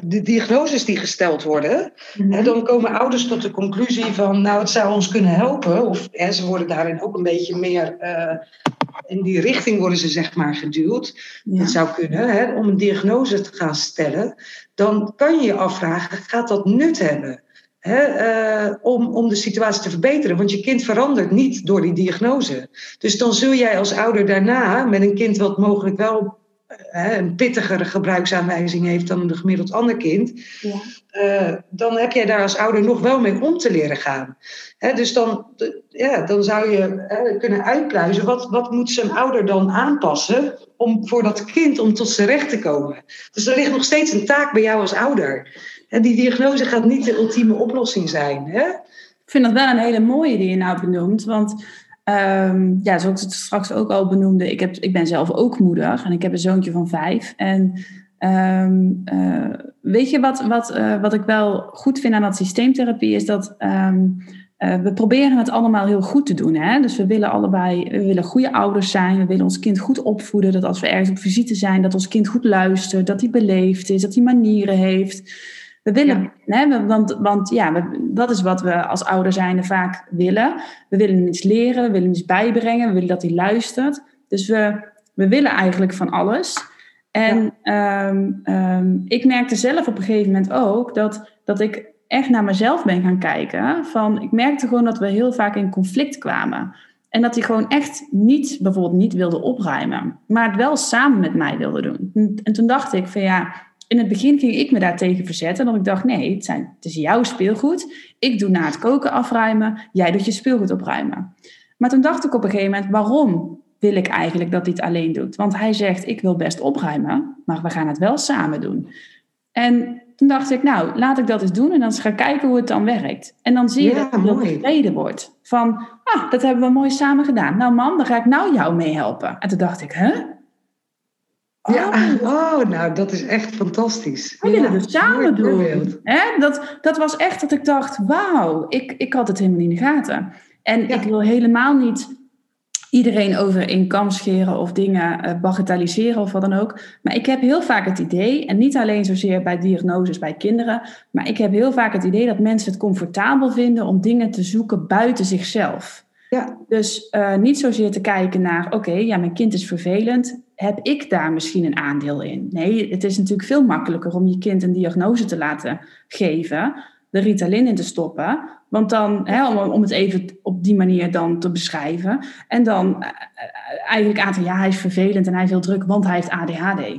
S2: de diagnoses die gesteld worden, mm dan komen ouders tot de conclusie van, nou, het zou ons kunnen helpen. Of hè, ze worden daarin ook een beetje meer in die richting worden ze zeg maar geduwd. Ja. Dat zou kunnen, hè, om een diagnose te gaan stellen. Dan kan je je afvragen, gaat dat nut hebben? Uh, om, om de situatie te verbeteren. Want je kind verandert niet door die diagnose. Dus dan zul jij als ouder daarna, met een kind wat mogelijk wel een pittigere gebruiksaanwijzing heeft dan een gemiddeld ander kind, ja. uh, dan heb jij daar als ouder nog wel mee om te leren gaan. dus dan, ja, dan zou je kunnen uitpluizen, wat, wat moet zijn ouder dan aanpassen om voor dat kind om tot zijn recht te komen. Dus er ligt nog steeds een taak bij jou als ouder. En die diagnose gaat niet de ultieme oplossing zijn. Hè?
S1: Ik vind dat wel een hele mooie die je nou benoemt, want Um, ja, zoals ik het straks ook al benoemde, ik, heb, ik ben zelf ook moeder en ik heb een zoontje van vijf. En um, uh, weet je wat, wat, uh, wat ik wel goed vind aan dat systeemtherapie, is dat um, uh, we proberen het allemaal heel goed te doen. Hè? Dus we willen allebei, we willen goede ouders zijn, we willen ons kind goed opvoeden, dat als we ergens op visite zijn, dat ons kind goed luistert, dat hij beleefd is, dat hij manieren heeft. We willen, hè, want, want ja, we, dat is wat we als ouder zijnde vaak willen. We willen iets leren, we willen iets bijbrengen, we willen dat hij luistert. Dus we, we willen eigenlijk van alles. En ja. um, um, ik merkte zelf op een gegeven moment ook dat, dat ik echt naar mezelf ben gaan kijken. Van, ik merkte gewoon dat we heel vaak in conflict kwamen. En dat hij gewoon echt niet, bijvoorbeeld niet wilde opruimen, maar het wel samen met mij wilde doen. En toen dacht ik van ja, in het begin ging ik me daar tegen verzetten. Dat ik dacht, nee, het, zijn, het is jouw speelgoed. Ik doe na het koken afruimen. Jij doet je speelgoed opruimen. Maar toen dacht ik op een gegeven moment, waarom wil ik eigenlijk dat hij het alleen doet? Want hij zegt, ik wil best opruimen, maar we gaan het wel samen doen. En toen dacht ik, nou, laat ik dat eens doen en dan eens gaan kijken hoe het dan werkt. En dan zie je ja, dat het tevreden wordt. Van, ah, dat hebben we mooi samen gedaan. Nou man, dan ga ik nou jou meehelpen. En toen dacht ik, hè? Huh?
S2: Ja, oh. oh, nou, dat is echt fantastisch.
S1: We willen het samen doen. Hè? Dat, dat was echt dat ik dacht, wauw, ik, ik had het helemaal niet in de gaten. En ik wil helemaal niet iedereen over in kam scheren of dingen uh, bagatelliseren of wat dan ook. Maar ik heb heel vaak het idee, en niet alleen zozeer bij diagnoses bij kinderen, maar ik heb heel vaak het idee dat mensen het comfortabel vinden om dingen te zoeken buiten zichzelf. Ja. Dus uh, niet zozeer te kijken naar, oké, okay, ja, mijn kind is vervelend heb ik daar misschien een aandeel in? Nee, het is natuurlijk veel makkelijker om je kind een diagnose te laten geven, de Ritalin in te stoppen, want dan, hè, om, om het even op die manier dan te beschrijven, en dan uh, eigenlijk aan te ja, hij is vervelend en hij heeft heel druk, want hij heeft ADHD.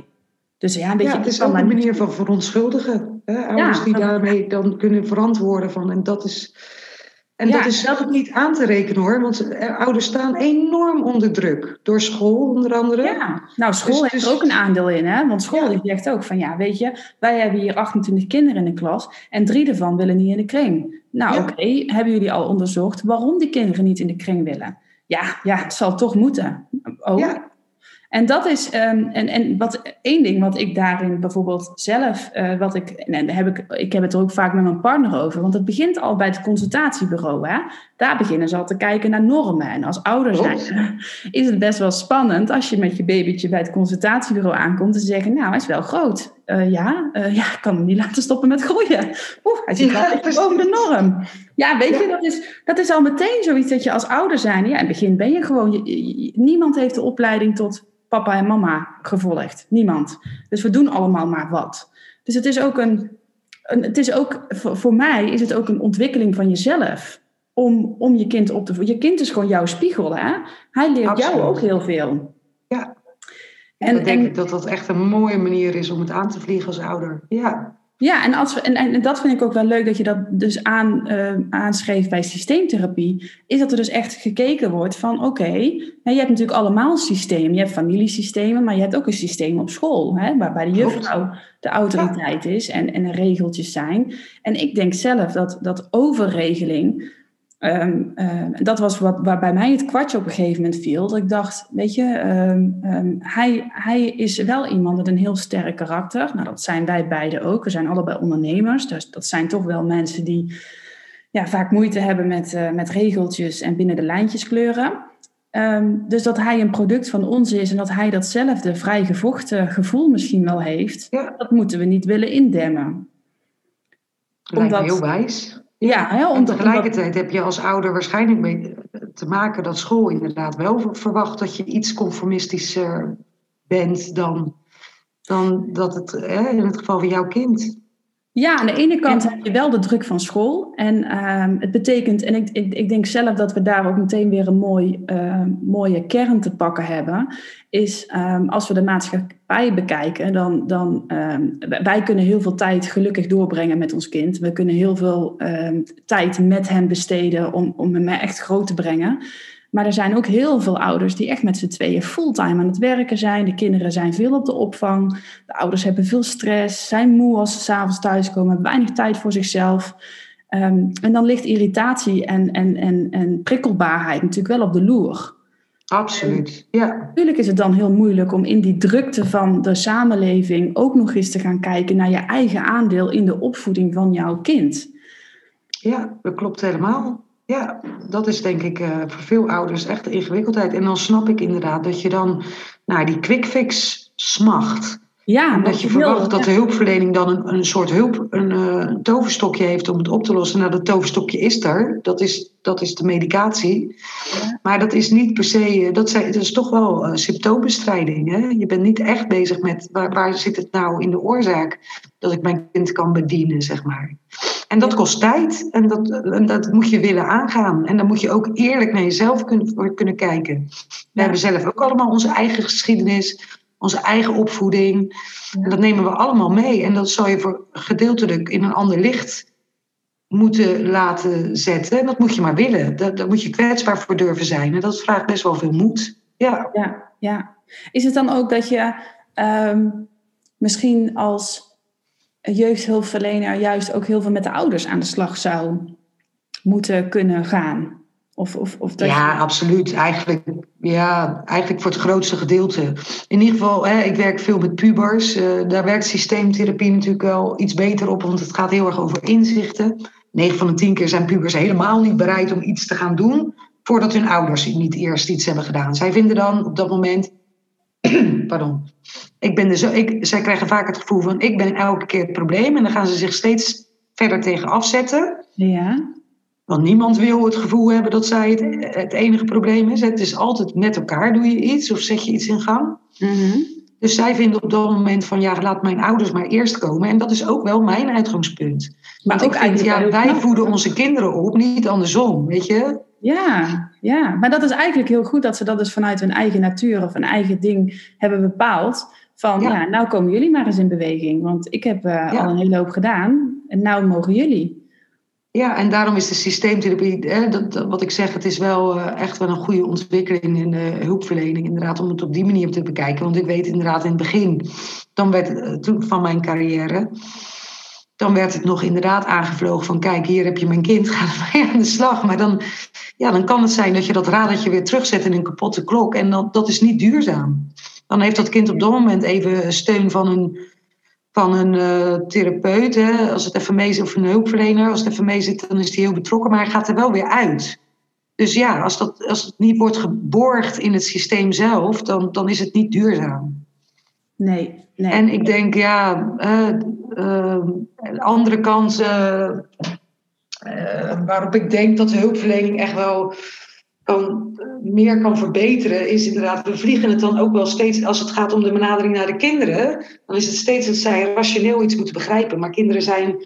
S2: Dus ja, een beetje, ja, het is ook een manier van verontschuldigen. Hè? Ouders ja, die daarmee dan kunnen verantwoorden van, en dat is en dat is zelf niet aan te rekenen hoor, want ouders staan enorm onder druk. Door school onder andere.
S1: Ja, nou school dus, heeft er ook een aandeel in hè. Want school die zegt ook van ja, weet je, wij hebben hier 28 kinderen in de klas en drie ervan willen niet in de kring. Nou oké, okay, hebben jullie al onderzocht waarom die kinderen niet in de kring willen? Ja, ja het zal toch moeten. Oh, ja. En dat is, um, en, en wat één ding wat ik daarin bijvoorbeeld zelf, uh, wat ik, en heb ik, ik heb het er ook vaak met mijn partner over, want het begint al bij het consultatiebureau. Hè? Daar beginnen ze al te kijken naar normen. En als ouder zijn is het best wel spannend als je met je babytje bij het consultatiebureau aankomt en ze zeggen, nou, hij is wel groot. Uh, ja, uh, ja, ik kan hem niet laten stoppen met groeien. Oeh, hij zit ja, wel boven de norm. Ja, weet ja. je, dat is, dat is al meteen zoiets dat je als ouder zijn, ja, in het begin ben je gewoon, je, je, niemand heeft de opleiding tot papa en mama gevolgd. Niemand. Dus we doen allemaal maar wat. Dus het is ook een, een het is ook, voor, voor, mij is het ook een ontwikkeling van jezelf. Om, om je kind op te voeden. Je kind is gewoon jouw spiegel, hè? Hij leert Absoluut. jou ook heel veel.
S2: Ja. En, en denk ik dat dat echt een mooie manier is om het aan te vliegen als ouder. Ja.
S1: Ja, en, als we, en, en dat vind ik ook wel leuk dat je dat dus aan, uh, aanschreef bij systeemtherapie. Is dat er dus echt gekeken wordt van oké, okay, je hebt natuurlijk allemaal systemen. Je hebt familiesystemen, maar je hebt ook een systeem op school. Hè, waarbij de juffrouw de autoriteit is en, en er regeltjes zijn. En ik denk zelf dat, dat overregeling Um, uh, dat was wat, waar bij mij het kwartje op een gegeven moment viel. Dat ik dacht, weet je, um, um, hij, hij is wel iemand met een heel sterk karakter. Nou, dat zijn wij beiden ook. We zijn allebei ondernemers. Dus dat zijn toch wel mensen die ja, vaak moeite hebben met, uh, met regeltjes en binnen de lijntjes kleuren. Ehm, dus dat hij een product van ons is en dat hij datzelfde vrijgevochten gevoel misschien wel heeft,
S2: Ja.
S1: dat moeten we niet willen indemmen.
S2: Lijkt
S1: Omdat-
S2: heel wijs.
S1: Ja, hè,
S2: En tegelijkertijd heb je als ouder waarschijnlijk mee te maken dat school inderdaad wel verwacht dat je iets conformistischer bent dan, dan dat het hè, in het geval van jouw kind.
S1: Ja, aan de ene kant heb je wel de druk van school. En ehm, het betekent, en ik, ik, ik denk zelf dat we daar ook meteen weer een mooi, ehm, mooie kern te pakken hebben. Is ehm, als we de maatschappij bekijken, dan, dan ehm, wij kunnen heel veel tijd gelukkig doorbrengen met ons kind. We kunnen heel veel tijd met hem besteden om, om hem echt groot te brengen. Maar er zijn ook heel veel ouders die echt met z'n tweeën fulltime aan het werken zijn. De kinderen zijn veel op de opvang. De ouders hebben veel stress, zijn moe als ze s'avonds thuiskomen, hebben weinig tijd voor zichzelf. Ehm, en dan ligt irritatie en, en, en, en prikkelbaarheid natuurlijk wel op de loer.
S2: Absoluut. Ja,
S1: Natuurlijk is het dan heel moeilijk om in die drukte van de samenleving ook nog eens te gaan kijken naar je eigen aandeel in de opvoeding van jouw kind.
S2: ja, dat klopt helemaal. Ja, dat is denk ik eh, voor veel ouders echt de ingewikkeldheid. En dan snap ik inderdaad dat je dan naar die quick fix smacht.
S1: Ja,
S2: En
S1: wat
S2: dat je verwacht dat de hulpverlening dan een, een soort hulp, een eh, toverstokje heeft om het op te lossen. Nou, dat toverstokje is er. Dat is, dat is de medicatie.
S1: Ja.
S2: Maar dat is niet per se, eh, dat, zijn, dat is toch wel eh, symptoombestrijding. Hè? Je bent niet echt bezig met waar, waar zit het nou in de oorzaak dat ik mijn kind kan bedienen, zeg maar. En dat kost tijd en dat, en dat moet je willen aangaan. En dan moet je ook eerlijk naar jezelf kunnen, kunnen kijken. We
S1: Ja.
S2: hebben zelf ook allemaal onze eigen geschiedenis, onze eigen opvoeding. En dat nemen we allemaal mee. En dat zou je voor gedeeltelijk in een ander licht moeten laten zetten. En dat moet je maar willen. Daar, daar moet je kwetsbaar voor durven zijn. En dat vraagt best wel veel moed. Ja,
S1: Ja, ja. Is het dan ook dat je ehm, misschien als jeugdhulpverlener juist ook heel veel met de ouders aan de slag zou moeten kunnen gaan? Of, of, of dat
S2: ja
S1: je-
S2: absoluut. Eigenlijk, ja, eigenlijk voor het grootste gedeelte. In ieder geval, hè, ik werk veel met pubers. Eh, daar werkt systeemtherapie natuurlijk wel iets beter op. Want het gaat heel erg over inzichten. 9 van de 10 keer zijn pubers helemaal niet bereid om iets te gaan doen. Voordat hun ouders niet eerst iets hebben gedaan. Zij vinden dan op dat moment pardon. Ik ben er zo, ik, zij krijgen vaak het gevoel van ik ben elke keer het probleem. En dan gaan ze zich steeds verder tegen afzetten.
S1: Ja,
S2: Want niemand wil het gevoel hebben dat zij het, het enige probleem is. Het is altijd met elkaar doe je iets of zet je iets in gang.
S1: Mhm.
S2: Dus zij vinden op dat moment van ja, laat mijn ouders maar eerst komen. En dat is ook wel mijn uitgangspunt.
S1: maar
S2: Want
S1: ook
S2: vind, ja, wij
S1: knap.
S2: voeden onze kinderen op, niet andersom, weet je?
S1: Ja, ja, maar dat is eigenlijk heel goed dat ze dat dus vanuit hun eigen natuur of een eigen ding hebben bepaald. Van ja,
S2: Ja.
S1: nou komen jullie maar eens in beweging, want ik heb eh,
S2: Ja.
S1: al een hele hoop gedaan en nou mogen jullie.
S2: Ja, en daarom is de systeemtherapie, hè, dat, wat ik zeg, het is wel eh, echt wel een goede ontwikkeling in de hulpverlening, inderdaad, om het op die manier te bekijken. Want ik weet inderdaad in het begin, dan werd eh, toen van mijn carrière, dan werd het nog inderdaad aangevlogen van, kijk, hier heb je mijn kind, ga ermee aan de slag. Maar dan, ja, dan kan het zijn dat je dat radertje weer terugzet in een kapotte klok en dat, dat is niet duurzaam. Dan heeft dat kind op dat moment even steun van een van een eh, therapeut. Hè. Als het even mee zit, of een hulpverlener, als het even mee zit, dan is hij heel betrokken, maar hij gaat er wel weer uit. Dus ja, als, dat, als het niet wordt geborgd in het systeem zelf, dan, dan is het niet duurzaam.
S1: Nee, nee.
S2: En ik denk, ja, de andere kant, eh, waarop ik denk dat de hulpverlening echt wel kan, meer kan verbeteren, is inderdaad, we vliegen het dan ook wel steeds, als het gaat om de benadering naar de kinderen, dan is het steeds dat zij rationeel iets moeten begrijpen. Maar kinderen zijn,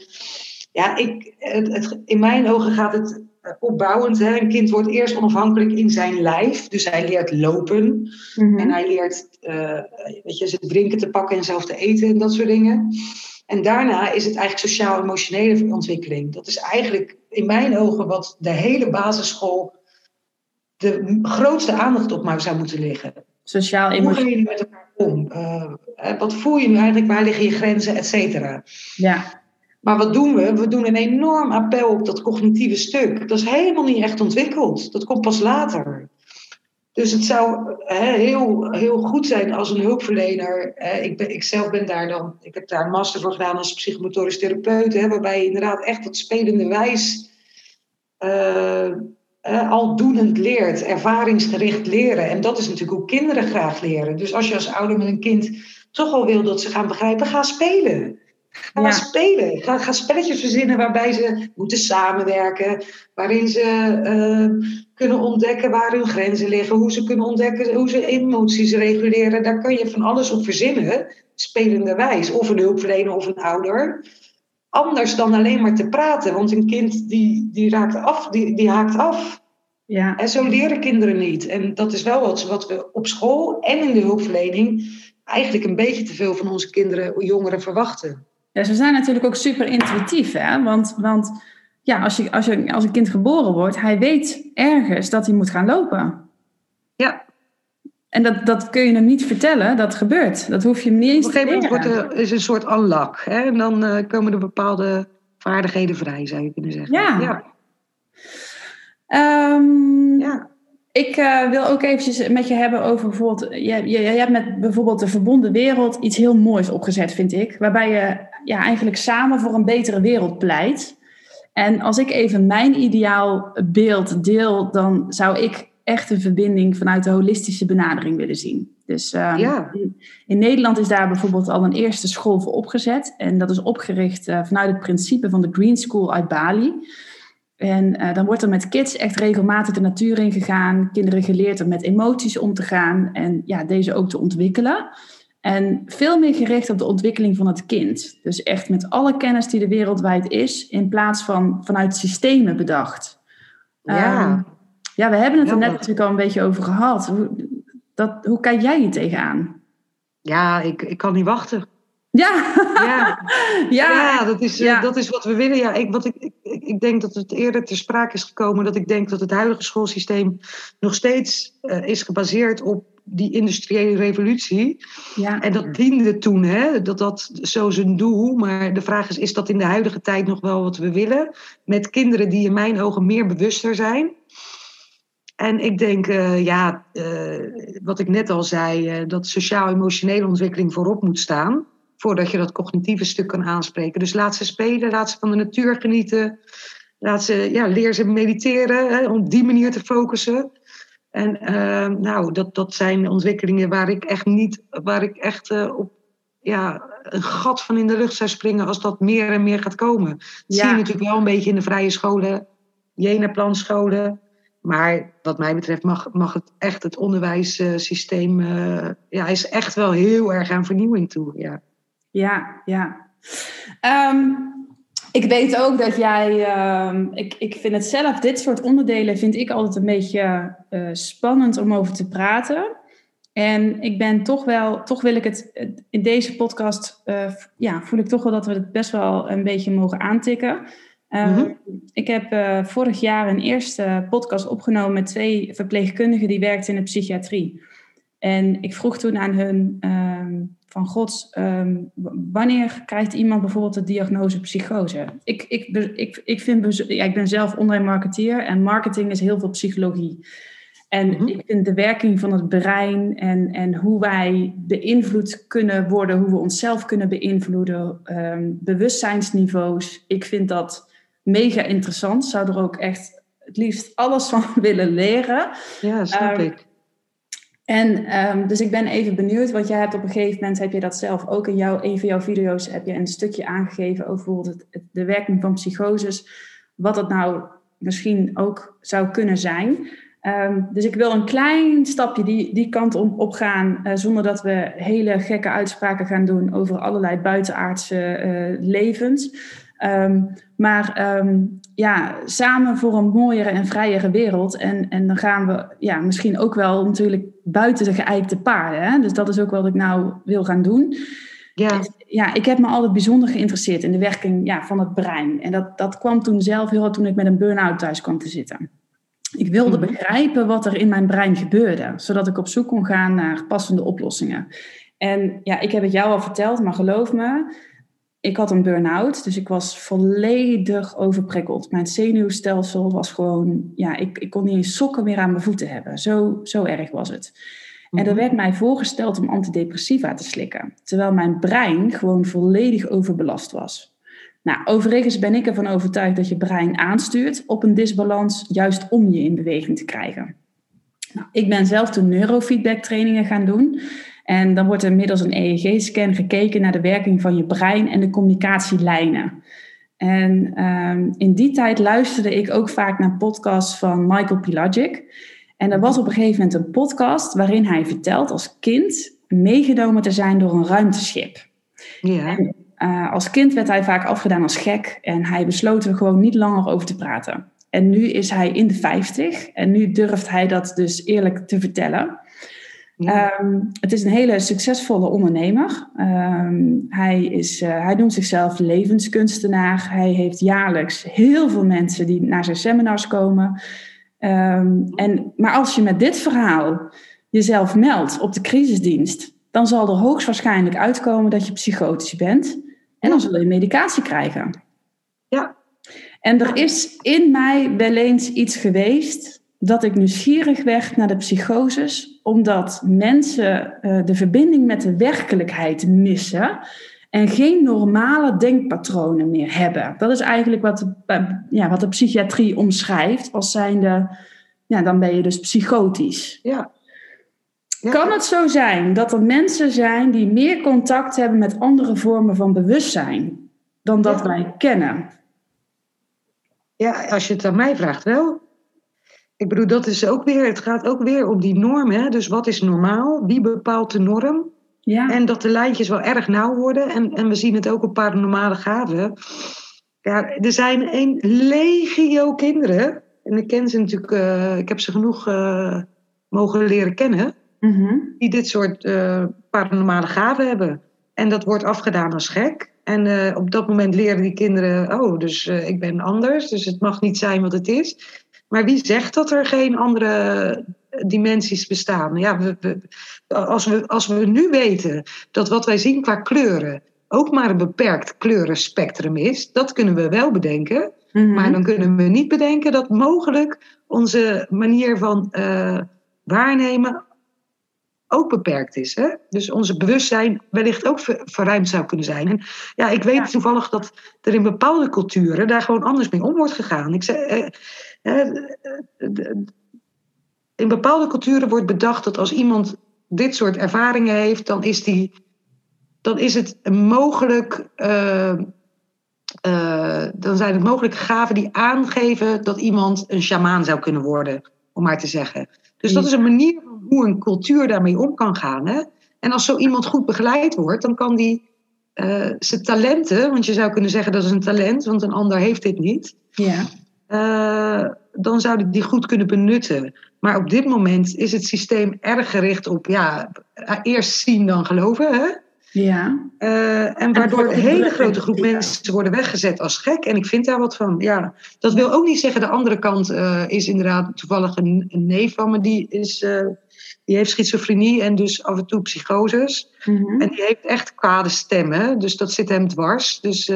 S2: ja, ik, het, het- in mijn ogen gaat het eh, opbouwend. Hè? Een kind wordt eerst onafhankelijk in zijn lijf, dus hij leert lopen.
S1: Mhm.
S2: En hij leert eh, weet je, zijn drinken te pakken en zelf te eten en dat soort dingen. En daarna is het eigenlijk sociaal-emotionele ontwikkeling. Dat is eigenlijk in mijn ogen wat de hele basisschool de grootste aandacht op maar zou moeten liggen.
S1: Sociaal
S2: Hoe
S1: emotioneel.
S2: ga je nu met elkaar om? Eh, eh, wat voel je nu eigenlijk? Waar liggen je grenzen, et cetera?
S1: Ja,
S2: Maar wat doen we? We doen een enorm appel op dat cognitieve stuk. Dat is helemaal niet echt ontwikkeld. Dat komt pas later. Dus het zou hè, heel, heel goed zijn als een hulpverlener. Hè, ik, ben, ik zelf ben daar dan. Ik heb daar een master voor gedaan als psychomotorisch therapeut. Hè, waarbij je inderdaad echt dat spelende wijs. eh, uh, aldoenend leert, ervaringsgericht leren. En dat is natuurlijk hoe kinderen graag leren. Dus als je als ouder met een kind toch al wil dat ze gaan begrijpen, ga spelen. Ga spelen. Ga, ga, spelletjes verzinnen waarbij ze moeten samenwerken. Waarin ze uh, kunnen ontdekken waar hun grenzen liggen. Hoe ze kunnen ontdekken hoe ze emoties reguleren. Daar kun je van alles op verzinnen. Spelenderwijs. Of een hulpverlener of een ouder. Anders dan alleen maar te praten. Want een kind die, die, raakt af, die, die haakt af. Ja. En zo leren kinderen niet. En dat is wel wat, wat we op school en in de hulpverlening eigenlijk een beetje te veel van onze kinderen, jongeren verwachten.
S1: Ja, ze zijn natuurlijk ook super intuïtief, hè? Want, want ja, als, je, als, je, als een kind geboren wordt, hij weet ergens dat hij moet gaan lopen. En dat, dat kun je hem niet vertellen, dat gebeurt. Dat hoef je hem niet eens te
S2: leren. Op een gegeven moment wordt is een soort unlock. Hè? En dan uh, komen er bepaalde vaardigheden vrij, zou je kunnen zeggen.
S1: Ja.
S2: Ja.
S1: Um, ja. Ik uh, wil ook eventjes met je hebben over bijvoorbeeld... Je, je, je, hebt met bijvoorbeeld de verbonden wereld iets heel moois opgezet, vind ik. Waarbij je ja, eigenlijk samen voor een betere wereld pleit. En als ik even mijn ideaal beeld deel... dan zou ik echt een verbinding vanuit de holistische benadering willen zien. Dus ja. in, in, Nederland is daar bijvoorbeeld al een eerste school voor opgezet. En dat is opgericht uh, vanuit het principe van de Green School uit Bali... En uh, dan wordt er met kids echt regelmatig de natuur in gegaan. Kinderen geleerd om met emoties om te gaan en ja, deze ook te ontwikkelen. En veel meer gericht op de ontwikkeling van het kind. Dus echt met alle kennis die er wereldwijd is, in plaats van vanuit systemen bedacht.
S2: Ja, um,
S1: ja we hebben het er net natuurlijk al een beetje over gehad. Hoe, dat, hoe kijk jij hier tegenaan?
S2: Ja, ik, ik kan niet wachten.
S1: Ja,
S2: ja. ja. ja dat, is, ja. dat is wat we willen. Ja, ik, wat ik, ik, ik denk dat het eerder ter sprake is gekomen dat ik denk dat het huidige schoolsysteem nog steeds uh, is gebaseerd op die industriële revolutie.
S1: Ja.
S2: En dat diende toen, hè, dat dat zo zijn doel. Maar de vraag is, is dat in de huidige tijd nog wel wat we willen? Met kinderen die in mijn ogen meer bewuster zijn. En ik denk, uh, ja, uh, wat ik net al zei, dat sociaal-emotionele ontwikkeling voorop moet staan voordat je dat cognitieve stuk kan aanspreken. Dus laat ze spelen, laat ze van de natuur genieten. Laat ze, ja, leer ze mediteren, hè, om op die manier te focussen. En nou, dat, dat zijn ontwikkelingen waar ik echt niet, waar ik echt op ja, een gat van in de lucht zou springen als dat meer en meer gaat komen. Dat ja. zie je natuurlijk wel een beetje in de vrije scholen, Jena-planscholen. Maar wat mij betreft mag, mag het echt het onderwijssysteem, uh, ja, is echt wel heel erg aan vernieuwing toe. Ja.
S1: Ja, ja. Um, ik weet ook dat jij, um, ik, ik vind het zelf, dit soort onderdelen vind ik altijd een beetje uh, spannend om over te praten. En ik ben toch wel, toch wil ik het in deze podcast, uh, ja, voel ik toch wel dat we het best wel een beetje mogen aantikken. Um, mm-hmm. Ik heb uh, vorig jaar een eerste podcast opgenomen met twee verpleegkundigen die werkten in de psychiatrie. En ik vroeg toen aan hun um, van God, um, wanneer krijgt iemand bijvoorbeeld de diagnose psychose? Ik, ik, ik, ik, vind, ja, ik ben zelf online marketeer en marketing is heel veel psychologie. En mm-hmm. ik vind de werking van het brein en, en hoe wij beïnvloed kunnen worden, hoe we onszelf kunnen beïnvloeden, um, bewustzijnsniveaus, ik vind dat mega interessant. Zou er ook echt het liefst alles van willen leren.
S2: Ja, snap um, ik.
S1: En um, dus ik ben even benieuwd, want jij hebt op een gegeven moment, heb je dat zelf ook in jouw, een van jouw video's, heb je een stukje aangegeven over bijvoorbeeld het, de werking van psychoses, wat dat nou misschien ook zou kunnen zijn. Um, dus ik wil een klein stapje die, die kant op, op gaan, uh, zonder dat we hele gekke uitspraken gaan doen over allerlei buitenaardse uh, levens. Um, maar um, ja, samen voor een mooiere en vrijere wereld. En, en dan gaan we ja, misschien ook wel natuurlijk buiten de geëikte paarden. Hè? Dus dat is ook wat ik nou wil gaan doen.
S2: Ja.
S1: ja, ik heb me altijd bijzonder geïnteresseerd in de werking ja, van het brein. En dat, dat kwam toen zelf heel toen ik met een burn-out thuis kwam te zitten. Ik wilde mm-hmm. begrijpen wat er in mijn brein gebeurde, zodat ik op zoek kon gaan naar passende oplossingen. En ja, ik heb het jou al verteld, maar geloof me, ik had een burn-out, dus ik was volledig overprikkeld. Mijn zenuwstelsel was gewoon, ja, ik, ik kon niet eens sokken meer aan mijn voeten hebben. Zo, zo erg was het. En er mhm. werd mij voorgesteld om antidepressiva te slikken, terwijl mijn brein gewoon volledig overbelast was. Nou, overigens ben ik ervan overtuigd dat je brein aanstuurt op een disbalans, juist om je in beweging te krijgen. Nou, ik ben zelf toen neurofeedback trainingen gaan doen. En dan wordt er middels een EEG-scan gekeken naar de werking van je brein en de communicatielijnen. En ehm, in die tijd luisterde ik ook vaak naar podcasts van Michael Pilagic. En er was op een gegeven moment een podcast waarin hij vertelt als kind meegenomen te zijn door een ruimteschip. Ja. En, uh, als kind werd hij vaak afgedaan als gek en hij besloot er gewoon niet langer over te praten. En nu is hij in de 50 en nu durft hij dat dus eerlijk te vertellen. Ehm, het is een hele succesvolle ondernemer. Ehm, hij, is, uh, hij noemt zichzelf levenskunstenaar. Hij heeft jaarlijks heel veel mensen die naar zijn seminars komen. Ehm, en, maar als je met dit verhaal jezelf meldt op de crisisdienst, dan zal er hoogstwaarschijnlijk uitkomen dat je psychotisch bent. En dan zul je medicatie krijgen.
S2: Ja.
S1: En er is in mij wel eens iets geweest dat ik nieuwsgierig werd naar de psychoses, omdat mensen uh, de verbinding met de werkelijkheid missen en geen normale denkpatronen meer hebben. Dat is eigenlijk wat de, ja, wat de psychiatrie omschrijft als zijnde, ja, dan ben je dus psychotisch.
S2: Ja.
S1: ja. Kan het zo zijn dat er mensen zijn die meer contact hebben met andere vormen van bewustzijn dan dat wij kennen?
S2: Ja, als je het aan mij vraagt wel. Ik bedoel, dat is ook weer, het gaat ook weer om die norm. Hè? Dus wat is normaal? Wie bepaalt de norm? Ja. En dat de lijntjes wel erg nauw worden. En, en we zien het ook op paranormale gaven. Ja, er zijn een legio kinderen. En ik ken ze natuurlijk, uh, ik heb ze genoeg uh, mogen leren kennen. Mm -hmm. Die dit soort uh, paranormale gaven hebben. En dat wordt afgedaan als gek. En op dat moment leren die kinderen, oh, dus ik ben anders. Dus het mag niet zijn wat het is. Maar wie zegt dat er geen andere dimensies bestaan? Ja, we, als, we, als we nu weten dat wat wij zien qua kleuren ook maar een beperkt kleurenspectrum is, dat kunnen we wel bedenken. Mm-hmm. Maar dan kunnen we niet bedenken dat mogelijk onze manier van uh, waarnemen ook beperkt is. Hè? Dus onze bewustzijn wellicht ook verruimd zou kunnen zijn. En ja, ik weet ja. toevallig dat er in bepaalde culturen daar gewoon anders mee om wordt gegaan. Ik eh, eh, in bepaalde culturen wordt bedacht dat als iemand dit soort ervaringen heeft, dan is, die, dan is het mogelijk. Uh, uh, dan zijn het mogelijke gaven die aangeven dat iemand een sjamaan zou kunnen worden, om maar te zeggen. Dus dat is een manier van hoe een cultuur daarmee om kan gaan. Hè? En als zo iemand goed begeleid wordt, dan kan die uh, zijn talenten, want je zou kunnen zeggen dat is een talent, want een ander heeft dit niet.
S1: Ja.
S2: Uh, dan zou die die goed kunnen benutten. Maar op dit moment is het systeem erg gericht op ja, eerst zien dan geloven. Hè?
S1: Ja.
S2: Uh, en waardoor een hele grote groep mensen worden weggezet als gek. En ik vind daar wat van. Ja, dat wil ook niet zeggen, de andere kant uh, is inderdaad toevallig een, een, neef van me. Die, is, uh, die heeft schizofrenie en dus af en toe psychoses. Mm -hmm. En die heeft echt kwade stemmen. Dus dat zit hem dwars. Dus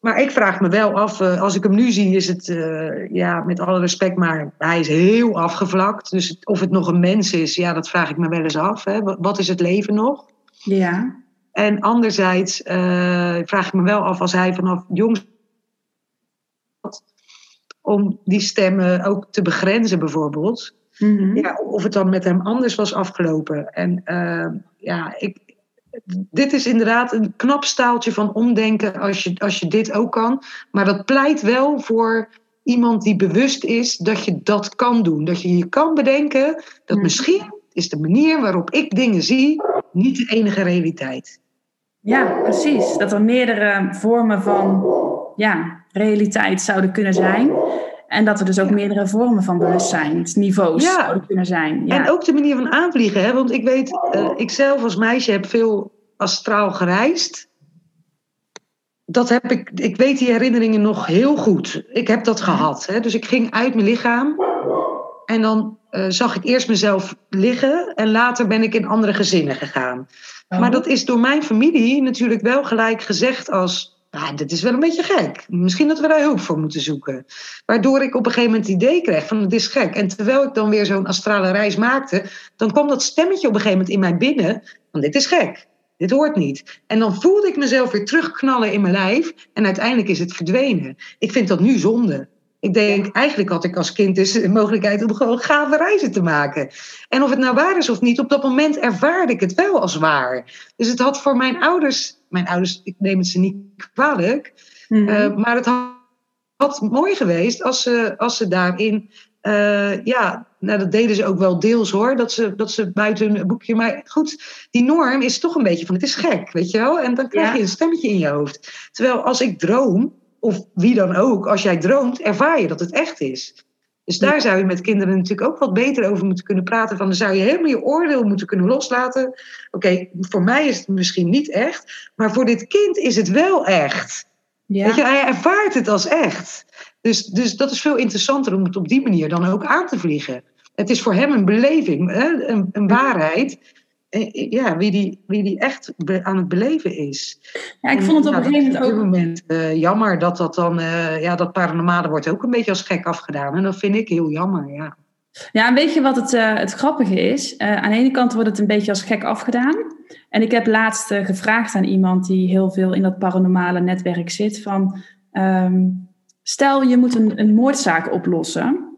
S2: maar ik vraag me wel af, uh, als ik hem nu zie, is het, uh, ja, met alle respect, maar hij is heel afgevlakt. Dus of het nog een mens is, ja, dat vraag ik me wel eens af. Hè. Wat is het leven nog?
S1: Ja.
S2: En anderzijds uh, vraag ik me wel af, als hij vanaf jongs om die stemmen ook te begrenzen, bijvoorbeeld. Mm -hmm. ja, of het dan met hem anders was afgelopen. En ja, ik, dit is inderdaad een knap staaltje van omdenken als je, als je dit ook kan. Maar dat pleit wel voor iemand die bewust is dat je dat kan doen. Dat je je kan bedenken dat misschien is de manier waarop ik dingen zie niet de enige realiteit.
S1: Ja, precies. Dat er meerdere vormen van ja, realiteit zouden kunnen zijn. En dat er dus ook ja. meerdere vormen van bewustzijnsniveaus ja. zouden kunnen zijn.
S2: Ja. En ook de manier van aanvliegen. Hè? Want ik weet, uh, ik zelf als meisje heb veel astraal gereisd. Dat heb ik, ik weet die herinneringen nog heel goed. Ik heb dat gehad. Hè? Dus ik ging uit mijn lichaam. En dan uh, zag ik eerst mezelf liggen. En later ben ik in andere gezinnen gegaan. Oh. Maar dat is door mijn familie natuurlijk wel gelijk gezegd als nou, dit is wel een beetje gek. Misschien dat we daar hulp voor moeten zoeken. Waardoor ik op een gegeven moment het idee kreeg van het is gek. En terwijl ik dan weer zo'n astrale reis maakte, dan kwam dat stemmetje op een gegeven moment in mij binnen van dit is gek. dit hoort niet. En dan voelde ik mezelf weer terugknallen in mijn lijf en uiteindelijk is het verdwenen. Ik vind dat nu zonde. Ik denk, eigenlijk had ik als kind dus de mogelijkheid om gewoon gave reizen te maken. En of het nou waar is of niet, op dat moment ervaarde ik het wel als waar. Dus het had voor mijn ouders, mijn ouders, ik neem het ze niet kwalijk, mm maar het had, had, mooi geweest als ze, als ze daarin, uh, ja, nou dat deden ze ook wel deels hoor, dat ze, dat ze buiten een boekje, maar goed, die norm is toch een beetje van het is gek, weet je wel? En dan krijg je een stemmetje in je hoofd. Terwijl als ik droom, of wie dan ook, als jij droomt, ervaar je dat het echt is. Dus daar zou je met kinderen natuurlijk ook wat beter over moeten kunnen praten. Van dan zou je helemaal je oordeel moeten kunnen loslaten. Oké, voor mij is het misschien niet echt, maar voor dit kind is het wel echt. Ja. Weet je, hij ervaart het als echt. Dus, dus dat is veel interessanter om het op die manier dan ook aan te vliegen. Het is voor hem een beleving, hè? Een, een waarheid ja, wie, die, wie die echt aan het beleven is.
S1: Ja, ik vond het op een gegeven moment ook...
S2: Op moment uh, jammer dat dat dan... Uh, ja, dat paranormale wordt ook een beetje als gek afgedaan. En dat vind ik heel jammer, ja.
S1: Ja, en weet je wat het, uh, het grappige is? aan de ene kant wordt het een beetje als gek afgedaan. En ik heb laatst gevraagd aan iemand die heel veel in dat paranormale netwerk zit... van um, stel je moet een, een moordzaak oplossen...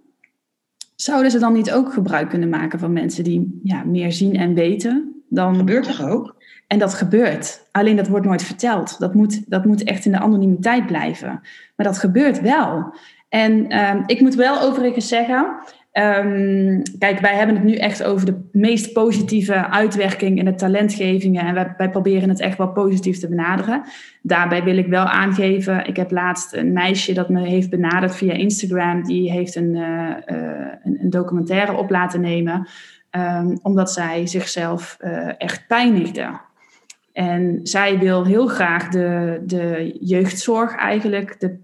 S1: Zouden ze dan niet ook gebruik kunnen maken van mensen die ja, meer zien en weten? Dan...
S2: Gebeurt toch ook?
S1: En dat gebeurt. Alleen dat wordt nooit verteld. Dat moet, dat moet echt in de anonimiteit blijven. Maar dat gebeurt wel. En ehm, ik moet wel overigens zeggen, Um, kijk, wij hebben het nu echt over de meest positieve uitwerking in de talentgevingen. En wij, proberen het echt wel positief te benaderen. Daarbij wil ik wel aangeven, ik heb laatst een meisje dat me heeft benaderd via Instagram. Die heeft een, uh, een, een, documentaire op laten nemen. Um, omdat zij zichzelf uh, echt pijnigde. En zij wil heel graag de, de jeugdzorg eigenlijk, de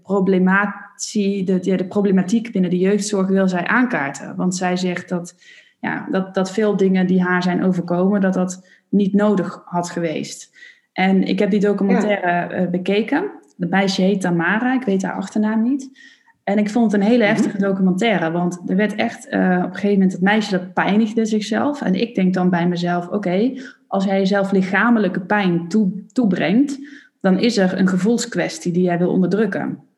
S1: problematie, de, de, problematiek binnen de jeugdzorg wil zij aankaarten. Want zij zegt dat, ja, dat, dat veel dingen die haar zijn overkomen, dat dat niet nodig had geweest. En ik heb die documentaire ja. uh, bekeken. De meisje heet Tamara, ik weet haar achternaam niet. En ik vond het een hele mhm. heftige documentaire, want er werd echt uh, op een gegeven moment het meisje dat pijnigde zichzelf. En ik denk dan bij mezelf, oké, als jij jezelf lichamelijke pijn toe, toebrengt, dan is er een gevoelskwestie die jij wil onderdrukken.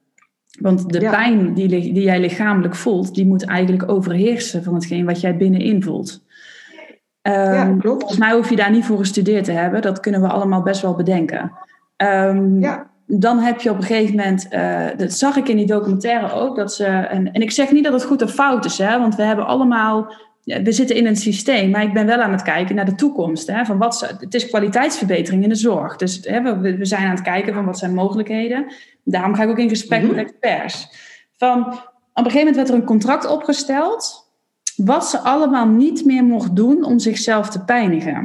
S1: Want de pijn die, die jij lichamelijk voelt, die moet eigenlijk overheersen van hetgeen wat jij binnenin voelt. Um, ja, klopt. Volgens mij hoef je daar niet voor gestudeerd te hebben. Dat kunnen we allemaal best wel bedenken. Um, ja. Dan heb je op een gegeven moment, uh, dat zag ik in die documentaire ook, dat ze, en, en ik zeg niet dat het goed of fout is, hè, want we hebben allemaal we zitten in een systeem, maar ik ben wel aan het kijken naar de toekomst. Hè, van wat, het is kwaliteitsverbetering in de zorg. Dus hè, we, we, zijn aan het kijken van wat zijn mogelijkheden. Daarom ga ik ook in gesprek met mhm. experts. Van, op een gegeven moment werd er een contract opgesteld... wat ze allemaal niet meer mocht doen om zichzelf te pijnigen.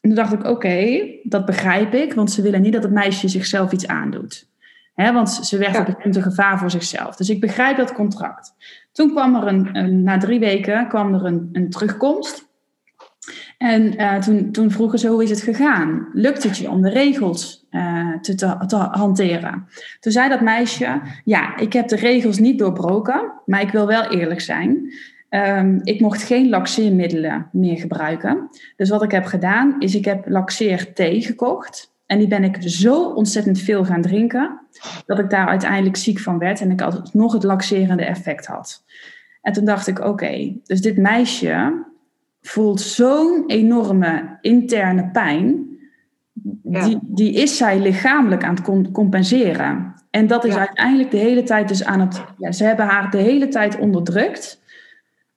S1: En toen dacht ik, oké, dat begrijp ik... want ze willen niet dat het meisje zichzelf iets aandoet. Hè, want ze werd op een gevaar voor zichzelf. Dus ik begrijp dat contract. Toen kwam er een, na drie weken kwam er een, een terugkomst. En uh, toen, toen vroegen ze hoe is het gegaan? Lukt het je om de regels uh, te, te, te, hanteren? Toen zei dat meisje, ja, ik heb de regels niet doorbroken, maar ik wil wel eerlijk zijn. Um, ik mocht geen laxeermiddelen meer gebruiken. Dus wat ik heb gedaan, is ik heb laxeer thee gekocht. En die ben ik zo ontzettend veel gaan drinken, dat ik daar uiteindelijk ziek van werd en ik altijd nog het laxerende effect had. En toen dacht ik, oké, dus dit meisje voelt zo'n enorme interne pijn, die, die is zij lichamelijk aan het compenseren. En dat is uiteindelijk de hele tijd dus aan het, ja, ze hebben haar de hele tijd onderdrukt.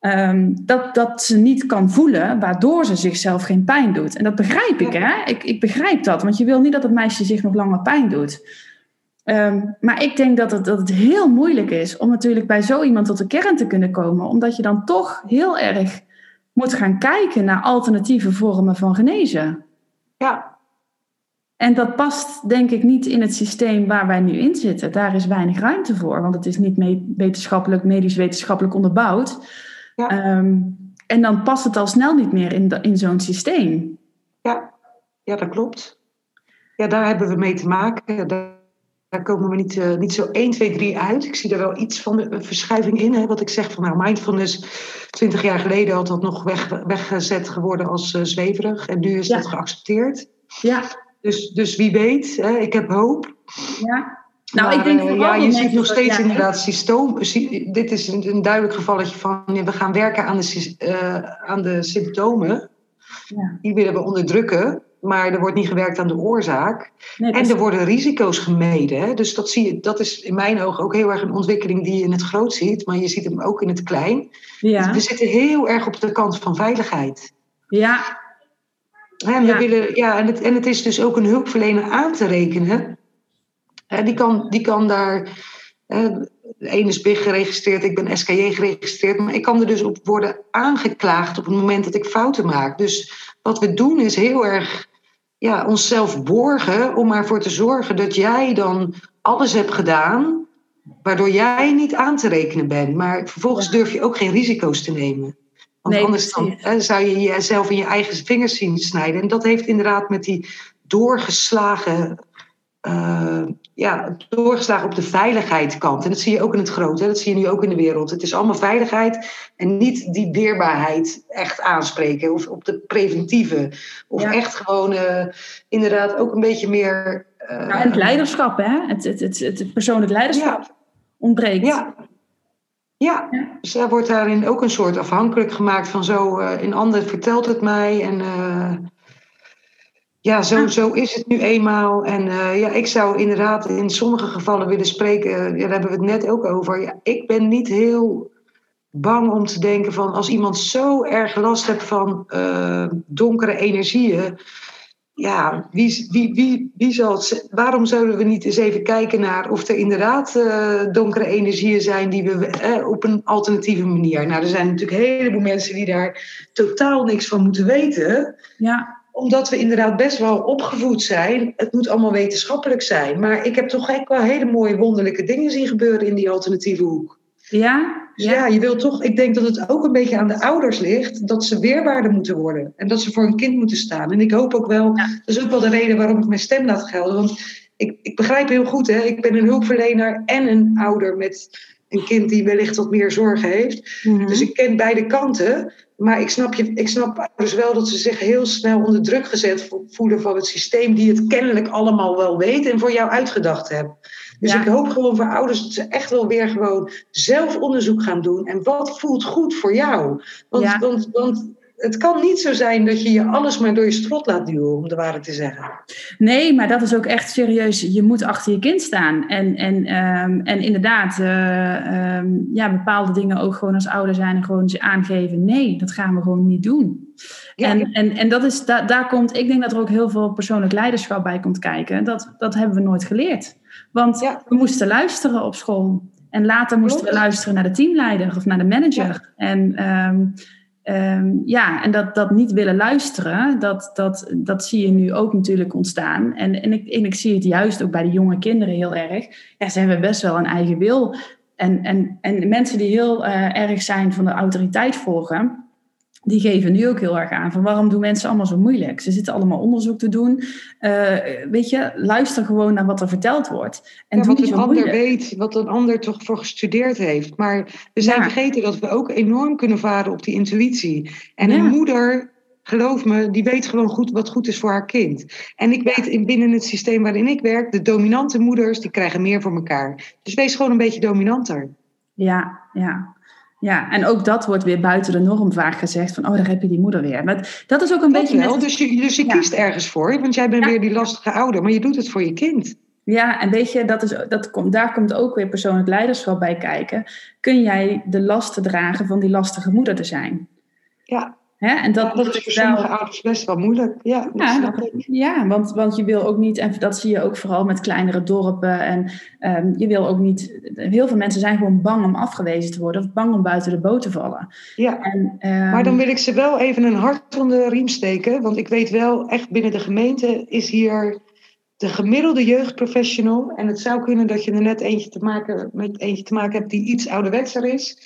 S1: Um, dat, dat ze niet kan voelen, waardoor ze zichzelf geen pijn doet. En dat begrijp ik, hè? Ik, ik begrijp dat, want je wil niet dat het meisje zich nog langer pijn doet. Um, maar ik denk dat het, dat het heel moeilijk is om natuurlijk bij zo iemand tot de kern te kunnen komen, omdat je dan toch heel erg moet gaan kijken naar alternatieve vormen van genezen.
S2: Ja.
S1: En dat past denk ik niet in het systeem waar wij nu in zitten. Daar is weinig ruimte voor, want het is niet wetenschappelijk, medisch wetenschappelijk onderbouwd. Ehm, en dan past het al snel niet meer in, in zo'n systeem.
S2: Ja. ja, dat klopt. Ja, daar hebben we mee te maken. Daar, komen we niet, uh, niet zo 1, 2, 3 uit. Ik zie er wel iets van de verschuiving in. Hè, wat ik zeg van nou, mindfulness, 20 jaar geleden had dat nog weg, weggezet geworden als uh, zweverig. En nu is dat geaccepteerd. Ja. Dus, dus wie weet, hè, ik heb hoop.
S1: Ja. Nou, ik denk
S2: uh, ja, je ziet nog steeds ja, inderdaad systeem. Dit is een, een, duidelijk gevalletje van we gaan werken aan de, uh, aan de symptomen. Ja. Die willen we onderdrukken, maar er wordt niet gewerkt aan de oorzaak. Nee, en er worden risico's gemeden. Hè? Dus dat, zie je, dat is in mijn ogen ook heel erg een ontwikkeling die je in het groot ziet, maar je ziet hem ook in het klein. Ja. We zitten heel erg op de kant van veiligheid.
S1: Ja.
S2: En, we. Willen, ja, en, het, en het is dus ook een hulpverlener aan te rekenen die, kan, die kan daar. de ene is BIG geregistreerd, ik ben SKJ geregistreerd. Maar ik kan er dus op worden aangeklaagd op het moment dat ik fouten maak. Dus wat we doen is heel erg ja, onszelf borgen om ervoor te zorgen dat jij dan alles hebt gedaan. Waardoor jij niet aan te rekenen bent. Maar vervolgens durf je ook geen risico's te nemen. Want anders dan, zou je jezelf in je eigen vingers zien snijden. En dat heeft inderdaad met die doorgeslagen uh, ja, doorgeslagen op de veiligheidskant. En dat zie je ook in het grote, dat zie je nu ook in de wereld. Het is allemaal veiligheid en niet die weerbaarheid echt aanspreken. Of op de preventieve. Of echt gewoon uh, inderdaad ook een beetje meer...
S1: Uh, en het leiderschap, hè? Het, het, het, het persoonlijk leiderschap ja. ontbreekt.
S2: Ja. Ja. ja, dus daar wordt daarin ook een soort afhankelijk gemaakt van zo... een ander vertelt het mij en ja, zo, zo is het nu eenmaal. En uh, ja, ik zou inderdaad in sommige gevallen willen spreken, ja, daar hebben we het net ook over. Ja, ik ben niet heel bang om te denken van als iemand zo erg last heeft van uh, donkere energieën. Ja, wie, wie, wie, wie zal het, waarom zouden we niet eens even kijken naar of er inderdaad uh, donkere energieën zijn die we op een alternatieve manier. Nou, er zijn natuurlijk een heleboel mensen die daar totaal niks van moeten weten.
S1: Ja
S2: omdat we inderdaad best wel opgevoed zijn. Het moet allemaal wetenschappelijk zijn. Maar ik heb toch echt wel hele mooie wonderlijke dingen zien gebeuren in die alternatieve hoek.
S1: Ja?
S2: Dus ja, je wilt toch, ik denk dat het ook een beetje aan de ouders ligt dat ze weerbaarder moeten worden en dat ze voor een kind moeten staan. En ik hoop ook wel, dat is ook wel de reden waarom ik mijn stem laat gelden. Want ik, ik begrijp heel goed, hè, ik ben een hulpverlener en een ouder met een kind die wellicht wat meer zorgen heeft. Mhm. Dus ik ken beide kanten. Maar ik snap, je, ik snap dus wel dat ze zich heel snel onder druk gezet voelen van het systeem die het kennelijk allemaal wel weet en voor jou uitgedacht hebben. Dus ik hoop gewoon voor ouders dat ze echt wel weer gewoon zelf onderzoek gaan doen. En wat voelt goed voor jou? Want, want, want het kan niet zo zijn dat je je alles maar door je strot laat duwen, om de waarheid te zeggen.
S1: Nee, maar dat is ook echt serieus. Je moet achter je kind staan. En, en, um, en inderdaad, uh, um, ja, bepaalde dingen ook gewoon als ouder zijn en gewoon ze aangeven. Nee, dat gaan we gewoon niet doen. Ja. En, en, en dat is, da, daar komt, ik denk dat er ook heel veel persoonlijk leiderschap bij komt kijken. Dat, dat hebben we nooit geleerd. Want ja. we moesten luisteren op school. En later moesten we luisteren naar de teamleider of naar de manager. En um, Um, ja, en dat, dat niet willen luisteren, dat, dat, dat zie je nu ook natuurlijk ontstaan. En, en, ik, en ik zie het juist ook bij de jonge kinderen heel erg. Ja, ze hebben best wel een eigen wil. En, en, en mensen die heel uh, erg zijn van de autoriteit volgen, die geven nu ook heel erg aan van waarom doen mensen allemaal zo moeilijk? Ze zitten allemaal onderzoek te doen. Uh, weet je, luister gewoon naar wat er verteld wordt.
S2: En ja, wat een ander weet, wat een ander toch voor gestudeerd heeft. Maar we zijn ja. vergeten dat we ook enorm kunnen varen op die intuïtie. En ja. een moeder, geloof me, die weet gewoon goed wat goed is voor haar kind. En ik weet binnen het systeem waarin ik werk, de dominante moeders, die krijgen meer voor elkaar. Dus wees gewoon een beetje dominanter.
S1: Ja, ja. Ja, en ook dat wordt weer buiten de norm vaak gezegd. Van, oh, daar heb je die moeder weer. Maar dat is ook een
S2: dat
S1: beetje...
S2: Wel, dus je, dus je ja. kiest ergens voor, want jij bent ja. weer die lastige ouder. Maar je doet het voor je kind.
S1: Ja, en weet je, dat is, dat komt, daar komt ook weer persoonlijk leiderschap bij kijken. Kun jij de lasten dragen van die lastige moeder te zijn?
S2: Ja,
S1: Hè? En dat,
S2: ja, dat is voor sommige ouders best wel moeilijk. Ja,
S1: ja, ja want, want je wil ook niet, en dat zie je ook vooral met kleinere dorpen. En um, je wil ook niet, heel veel mensen zijn gewoon bang om afgewezen te worden, of bang om buiten de boot te vallen.
S2: Ja, en, um, maar dan wil ik ze wel even een hart onder de riem steken. Want ik weet wel, echt binnen de gemeente is hier de gemiddelde jeugdprofessional. En het zou kunnen dat je er net eentje te maken, met eentje te maken hebt die iets ouderwetser is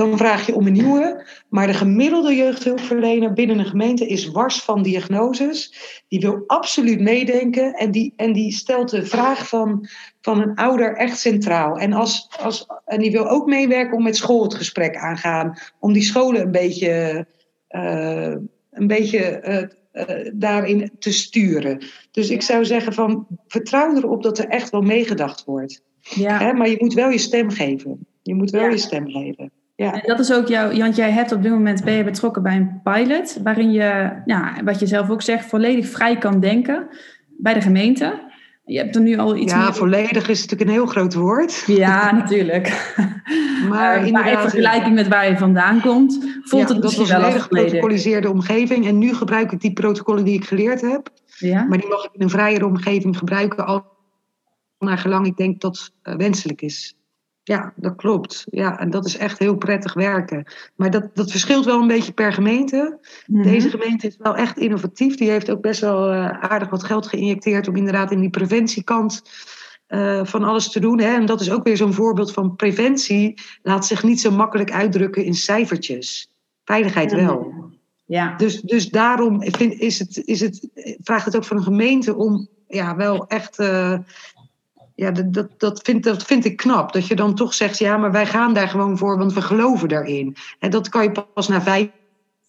S2: dan vraag je om een nieuwe. Maar de gemiddelde jeugdhulpverlener binnen een gemeente is wars van diagnoses. Die wil absoluut meedenken en die, en die stelt de vraag van, van een ouder echt centraal. En, als, als, en die wil ook meewerken om met school het gesprek aangaan. Om die scholen een beetje, uh, een beetje uh, eh, daarin te sturen. Dus ik zou zeggen van vertrouw erop dat er echt wel meegedacht wordt. Ja. Hè? Maar je moet wel je stem geven. Je moet wel je stem geven. Ja.
S1: En dat is ook jouw, want jij hebt op dit moment ben je betrokken bij een pilot, waarin je, ja, wat je zelf ook zegt, volledig vrij kan denken bij de gemeente. Je hebt er nu al iets
S2: Ja, volledig is natuurlijk een heel groot woord.
S1: Ja, natuurlijk. Maar, uh, in vergelijking met waar je vandaan komt, voelt het misschien wel als een
S2: geprotocoliseerde omgeving. En nu gebruik ik die protocollen die ik geleerd heb. Ja. Maar die mag ik in een vrijere omgeving gebruiken, al naar gelang ik denk dat uh, wenselijk is. Ja, dat klopt. Ja, en dat is echt heel prettig werken. Maar dat, dat verschilt wel een beetje per gemeente. Mhm. Deze gemeente is wel echt innovatief. Die heeft ook best wel uh, aardig wat geld geïnjecteerd om inderdaad in die preventiekant uh, van alles te doen. Hè. En dat is ook weer zo'n voorbeeld van preventie. Laat zich niet zo makkelijk uitdrukken in cijfertjes. Veiligheid wel. Ja. Dus, dus daarom vind, is het, is het, vraagt het ook van een gemeente om ja, wel echt uh, ja, dat, dat, dat, vind, dat vind ik knap. Dat je dan toch zegt, ja, maar wij gaan daar gewoon voor, want we geloven daarin. En dat kan je pas na vijf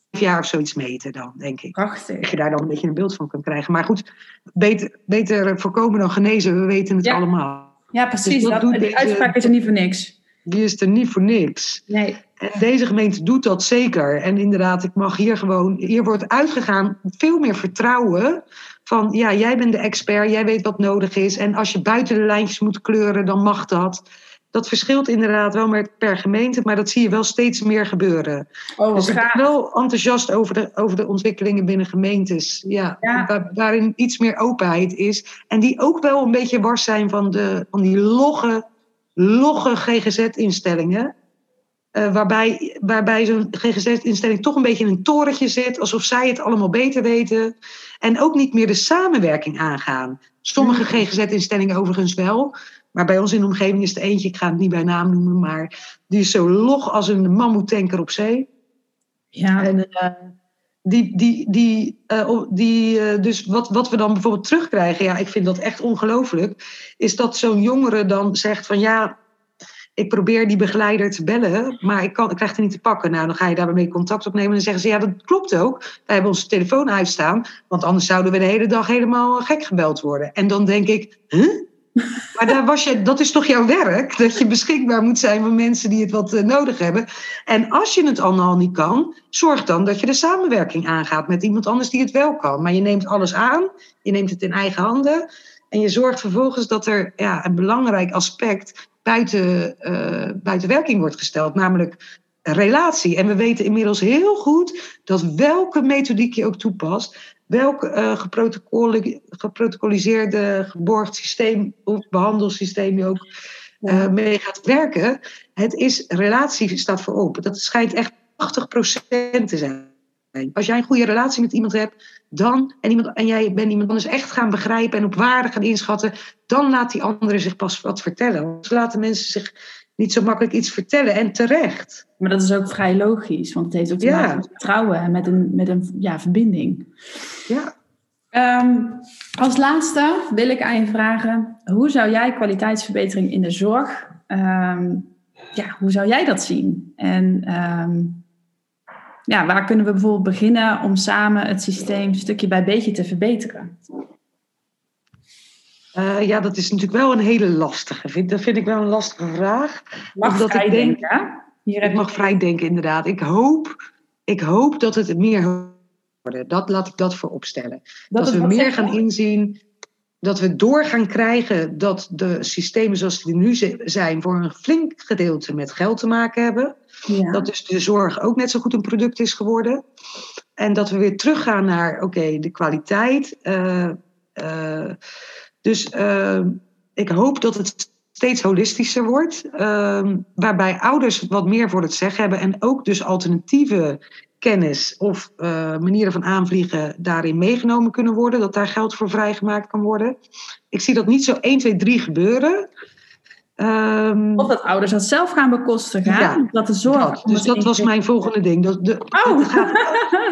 S2: jaar of zoiets meten dan, denk ik. Prachtig. Dat je daar dan een beetje een beeld van kunt krijgen. Maar goed, beter, beter voorkomen dan genezen, we weten het allemaal.
S1: Ja, precies. Dus dat, dat die uitspraak is er niet voor niks.
S2: Die is er niet voor niks. Nee. En deze gemeente doet dat zeker. En inderdaad, ik mag hier gewoon, hier wordt uitgegaan veel meer vertrouwen van ja, jij bent de expert, jij weet wat nodig is. En als je buiten de lijntjes moet kleuren, dan mag dat. Dat verschilt inderdaad wel per gemeente, maar dat zie je wel steeds meer gebeuren. Oh, dus ik ben wel enthousiast over de, over de ontwikkelingen binnen gemeentes. Ja, Waar, waarin iets meer openheid is. En die ook wel een beetje wars zijn van, de, van die logge, logge GGZ-instellingen. Uh, waarbij, waarbij zo'n GGZ-instelling toch een beetje in een torentje zit, alsof zij het allemaal beter weten. En ook niet meer de samenwerking aangaan. Sommige mm. GGZ-instellingen overigens wel. Maar bij ons in de omgeving is er eentje, ik ga het niet bij naam noemen, maar die is zo log als een mammoetanker op zee. Ja. En uh, die, die, die, uh, die uh, dus wat, wat we dan bijvoorbeeld terugkrijgen, ja, ik vind dat echt ongelooflijk, is dat zo'n jongere dan zegt van ja, ik probeer die begeleider te bellen, maar ik, kan, ik krijg het niet te pakken. Nou, dan ga je daarmee contact opnemen en dan zeggen ze, ja, dat klopt ook. Wij hebben onze telefoon uitstaan, want anders zouden we de hele dag helemaal gek gebeld worden. En dan denk ik, huh? Maar daar was je, dat is toch jouw werk? Dat je beschikbaar moet zijn voor mensen die het wat eh, nodig hebben. En als je het allemaal niet kan, zorg dan dat je de samenwerking aangaat met iemand anders die het wel kan. Maar je neemt alles aan, je neemt het in eigen handen. En je zorgt vervolgens dat er ja, een belangrijk aspect buiten, uh, buiten werking wordt gesteld, namelijk relatie. En we weten inmiddels heel goed dat welke methodiek je ook toepast, welk uh, geprotocoliseerde geborgd systeem of behandelsysteem je ook uh, mee gaat werken, het is relatie staat voor open. Dat schijnt echt 80% te zijn. Als jij een goede relatie met iemand hebt, dan, en, iemand, en jij bent iemand anders echt gaan begrijpen en op waarde gaan inschatten, dan laat die andere zich pas wat vertellen. Want laten mensen zich niet zo makkelijk iets vertellen en terecht.
S1: Maar dat is ook vrij logisch, want het heeft ook te maken met vertrouwen en met een, met een ja, verbinding. Ja. Ehm, als laatste wil ik aan je vragen: hoe zou jij kwaliteitsverbetering in de zorg, ehm, ja, hoe zou jij dat zien? En um, ja, waar kunnen we bijvoorbeeld beginnen om samen het systeem stukje bij beetje te verbeteren?
S2: Uh, ja, dat is natuurlijk wel een hele lastige. Dat vind ik wel een lastige vraag.
S1: Mag dat vrij ik denk, denken.
S2: Hier ik mag vrij denken, inderdaad. Ik hoop, ik hoop dat het meer worden. Dat laat ik dat voor opstellen. Dat, dat we meer gaan inzien. Dat we door gaan krijgen dat de systemen zoals die nu zijn... voor een flink gedeelte met geld te maken hebben. Ja. Dat dus de zorg ook net zo goed een product is geworden. En dat we weer teruggaan naar, oké, de kwaliteit. Uh, uh, dus uh, ik hoop dat het steeds holistischer wordt. waarbij ouders wat meer voor het zeggen hebben. En ook dus alternatieve kennis of manieren van aanvliegen daarin meegenomen kunnen worden. Dat daar geld voor vrijgemaakt kan worden. Ik zie dat niet zo 1, 2, 3 gebeuren.
S1: Um, of dat ouders dat zelf gaan bekostigen. Ja, dat de zorg.
S2: dus dat was mijn volgende ding. Dat de, oh. het, gaat,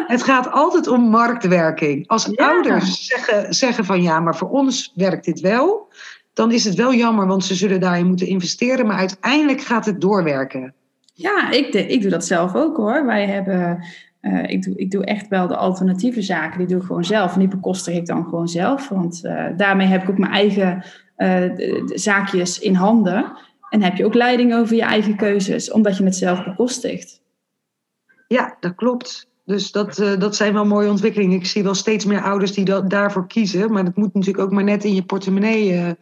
S2: het, gaat, altijd om marktwerking. Als ouders zeggen, zeggen van ja, maar voor ons werkt dit wel. Dan is het wel jammer, want ze zullen daarin moeten investeren. Maar uiteindelijk gaat het doorwerken.
S1: Ja, ik, ik doe dat zelf ook hoor. Wij hebben uh, ik, doe, ik doe echt wel de alternatieve zaken, die doe ik gewoon zelf. En die bekostig ik dan gewoon zelf. Want uh, daarmee heb ik ook mijn eigen uh, zaakjes in handen. En heb je ook leiding over je eigen keuzes, omdat je het zelf bekostigt.
S2: Ja, dat klopt. Dus dat, dat zijn wel mooie ontwikkelingen. Ik zie wel steeds meer ouders die dat, daarvoor kiezen. Maar dat moet natuurlijk ook maar net in je portemonnee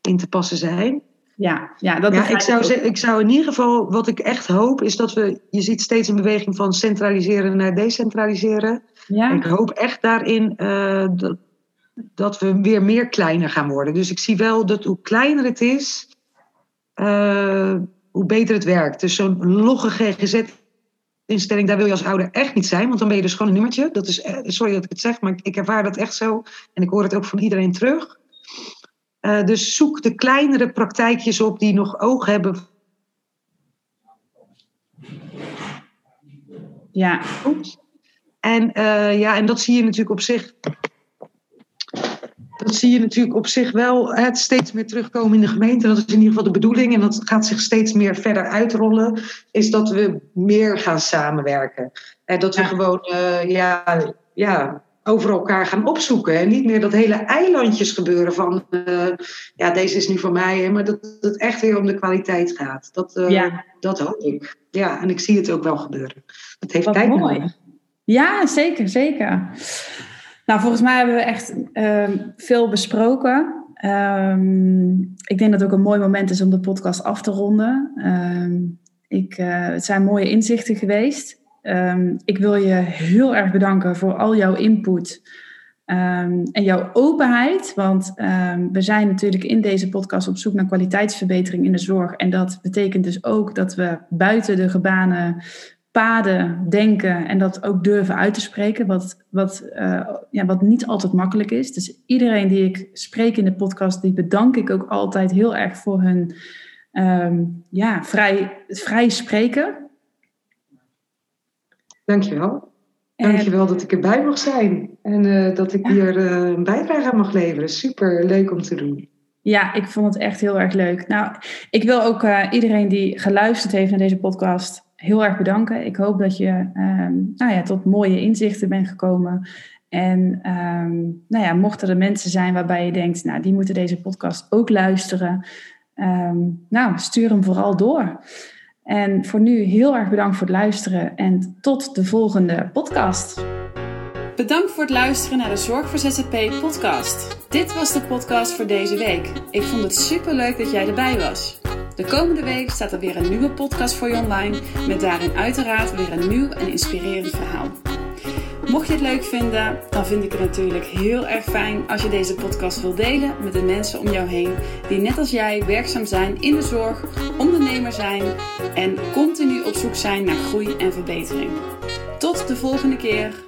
S2: in te passen zijn.
S1: Ja, ja, dat
S2: ja ik, zou ik zou in ieder geval, wat ik echt hoop, is dat we, je ziet steeds een beweging van centraliseren naar decentraliseren. Ja. Ik hoop echt daarin uh, dat, dat we weer meer kleiner gaan worden. Dus ik zie wel dat hoe kleiner het is, uh, hoe beter het werkt. Dus zo'n logge GGZ-instelling, daar wil je als ouder echt niet zijn, want dan ben je dus gewoon een nummertje. Dat is, eh, sorry dat ik het zeg, maar ik ervaar dat echt zo. En ik hoor het ook van iedereen terug. Uh, dus zoek de kleinere praktijkjes op die nog oog hebben.
S1: Ja.
S2: En, uh, ja, en dat zie je natuurlijk op zich. Dat zie je natuurlijk op zich wel het steeds meer terugkomen in de gemeente. Dat is in ieder geval de bedoeling. En dat gaat zich steeds meer verder uitrollen. Is dat we meer gaan samenwerken. En dat we gewoon uh, ja, ja, over elkaar gaan opzoeken. En niet meer dat hele eilandjes gebeuren van, uh, ja, deze is nu voor mij, maar dat het echt weer om de kwaliteit gaat. Dat, uh, ja. dat hoop ik. Ja, en ik zie het ook wel gebeuren. Het heeft Wat tijd mooi. nodig.
S1: Ja, zeker, zeker. Nou, volgens mij hebben we echt uh, veel besproken. Um, ik denk dat het ook een mooi moment is om de podcast af te ronden. Um, ik, uh, het zijn mooie inzichten geweest. Ik wil je heel erg bedanken voor al jouw input en jouw openheid. Want we zijn natuurlijk in deze podcast op zoek naar kwaliteitsverbetering in de zorg. En dat betekent dus ook dat we buiten de gebanen paden denken en dat ook durven uit te spreken, wat, wat, uh, ja, wat niet altijd makkelijk is. Dus iedereen die ik spreek in de podcast, die bedank ik ook altijd heel erg voor hun ja, vrij, vrij spreken.
S2: Dankjewel. Dankjewel dat ik erbij mag zijn en uh, dat ik hier uh, een bijdrage aan mag leveren. Super leuk om te doen.
S1: Ja, ik vond het echt heel erg leuk. Nou, ik wil ook iedereen die geluisterd heeft naar deze podcast heel erg bedanken. Ik hoop dat je um, nou ja, tot mooie inzichten bent gekomen. En um, nou ja, mochten er mensen zijn waarbij je denkt, nou, die moeten deze podcast ook luisteren. Um, nou, stuur hem vooral door. En voor nu heel erg bedankt voor het luisteren en tot de volgende podcast. Bedankt voor het luisteren naar de Zorg voor ZZP podcast. Dit was de podcast voor deze week. Ik vond het super leuk dat jij erbij was. De komende week staat er weer een nieuwe podcast voor je online met daarin uiteraard weer een nieuw en inspirerend verhaal. Mocht je het leuk vinden, dan vind ik het natuurlijk heel erg fijn als je deze podcast wil delen met de mensen om jou heen die net als jij werkzaam zijn in de zorg, ondernemer zijn en continu op zoek zijn naar groei en verbetering. Tot de volgende keer.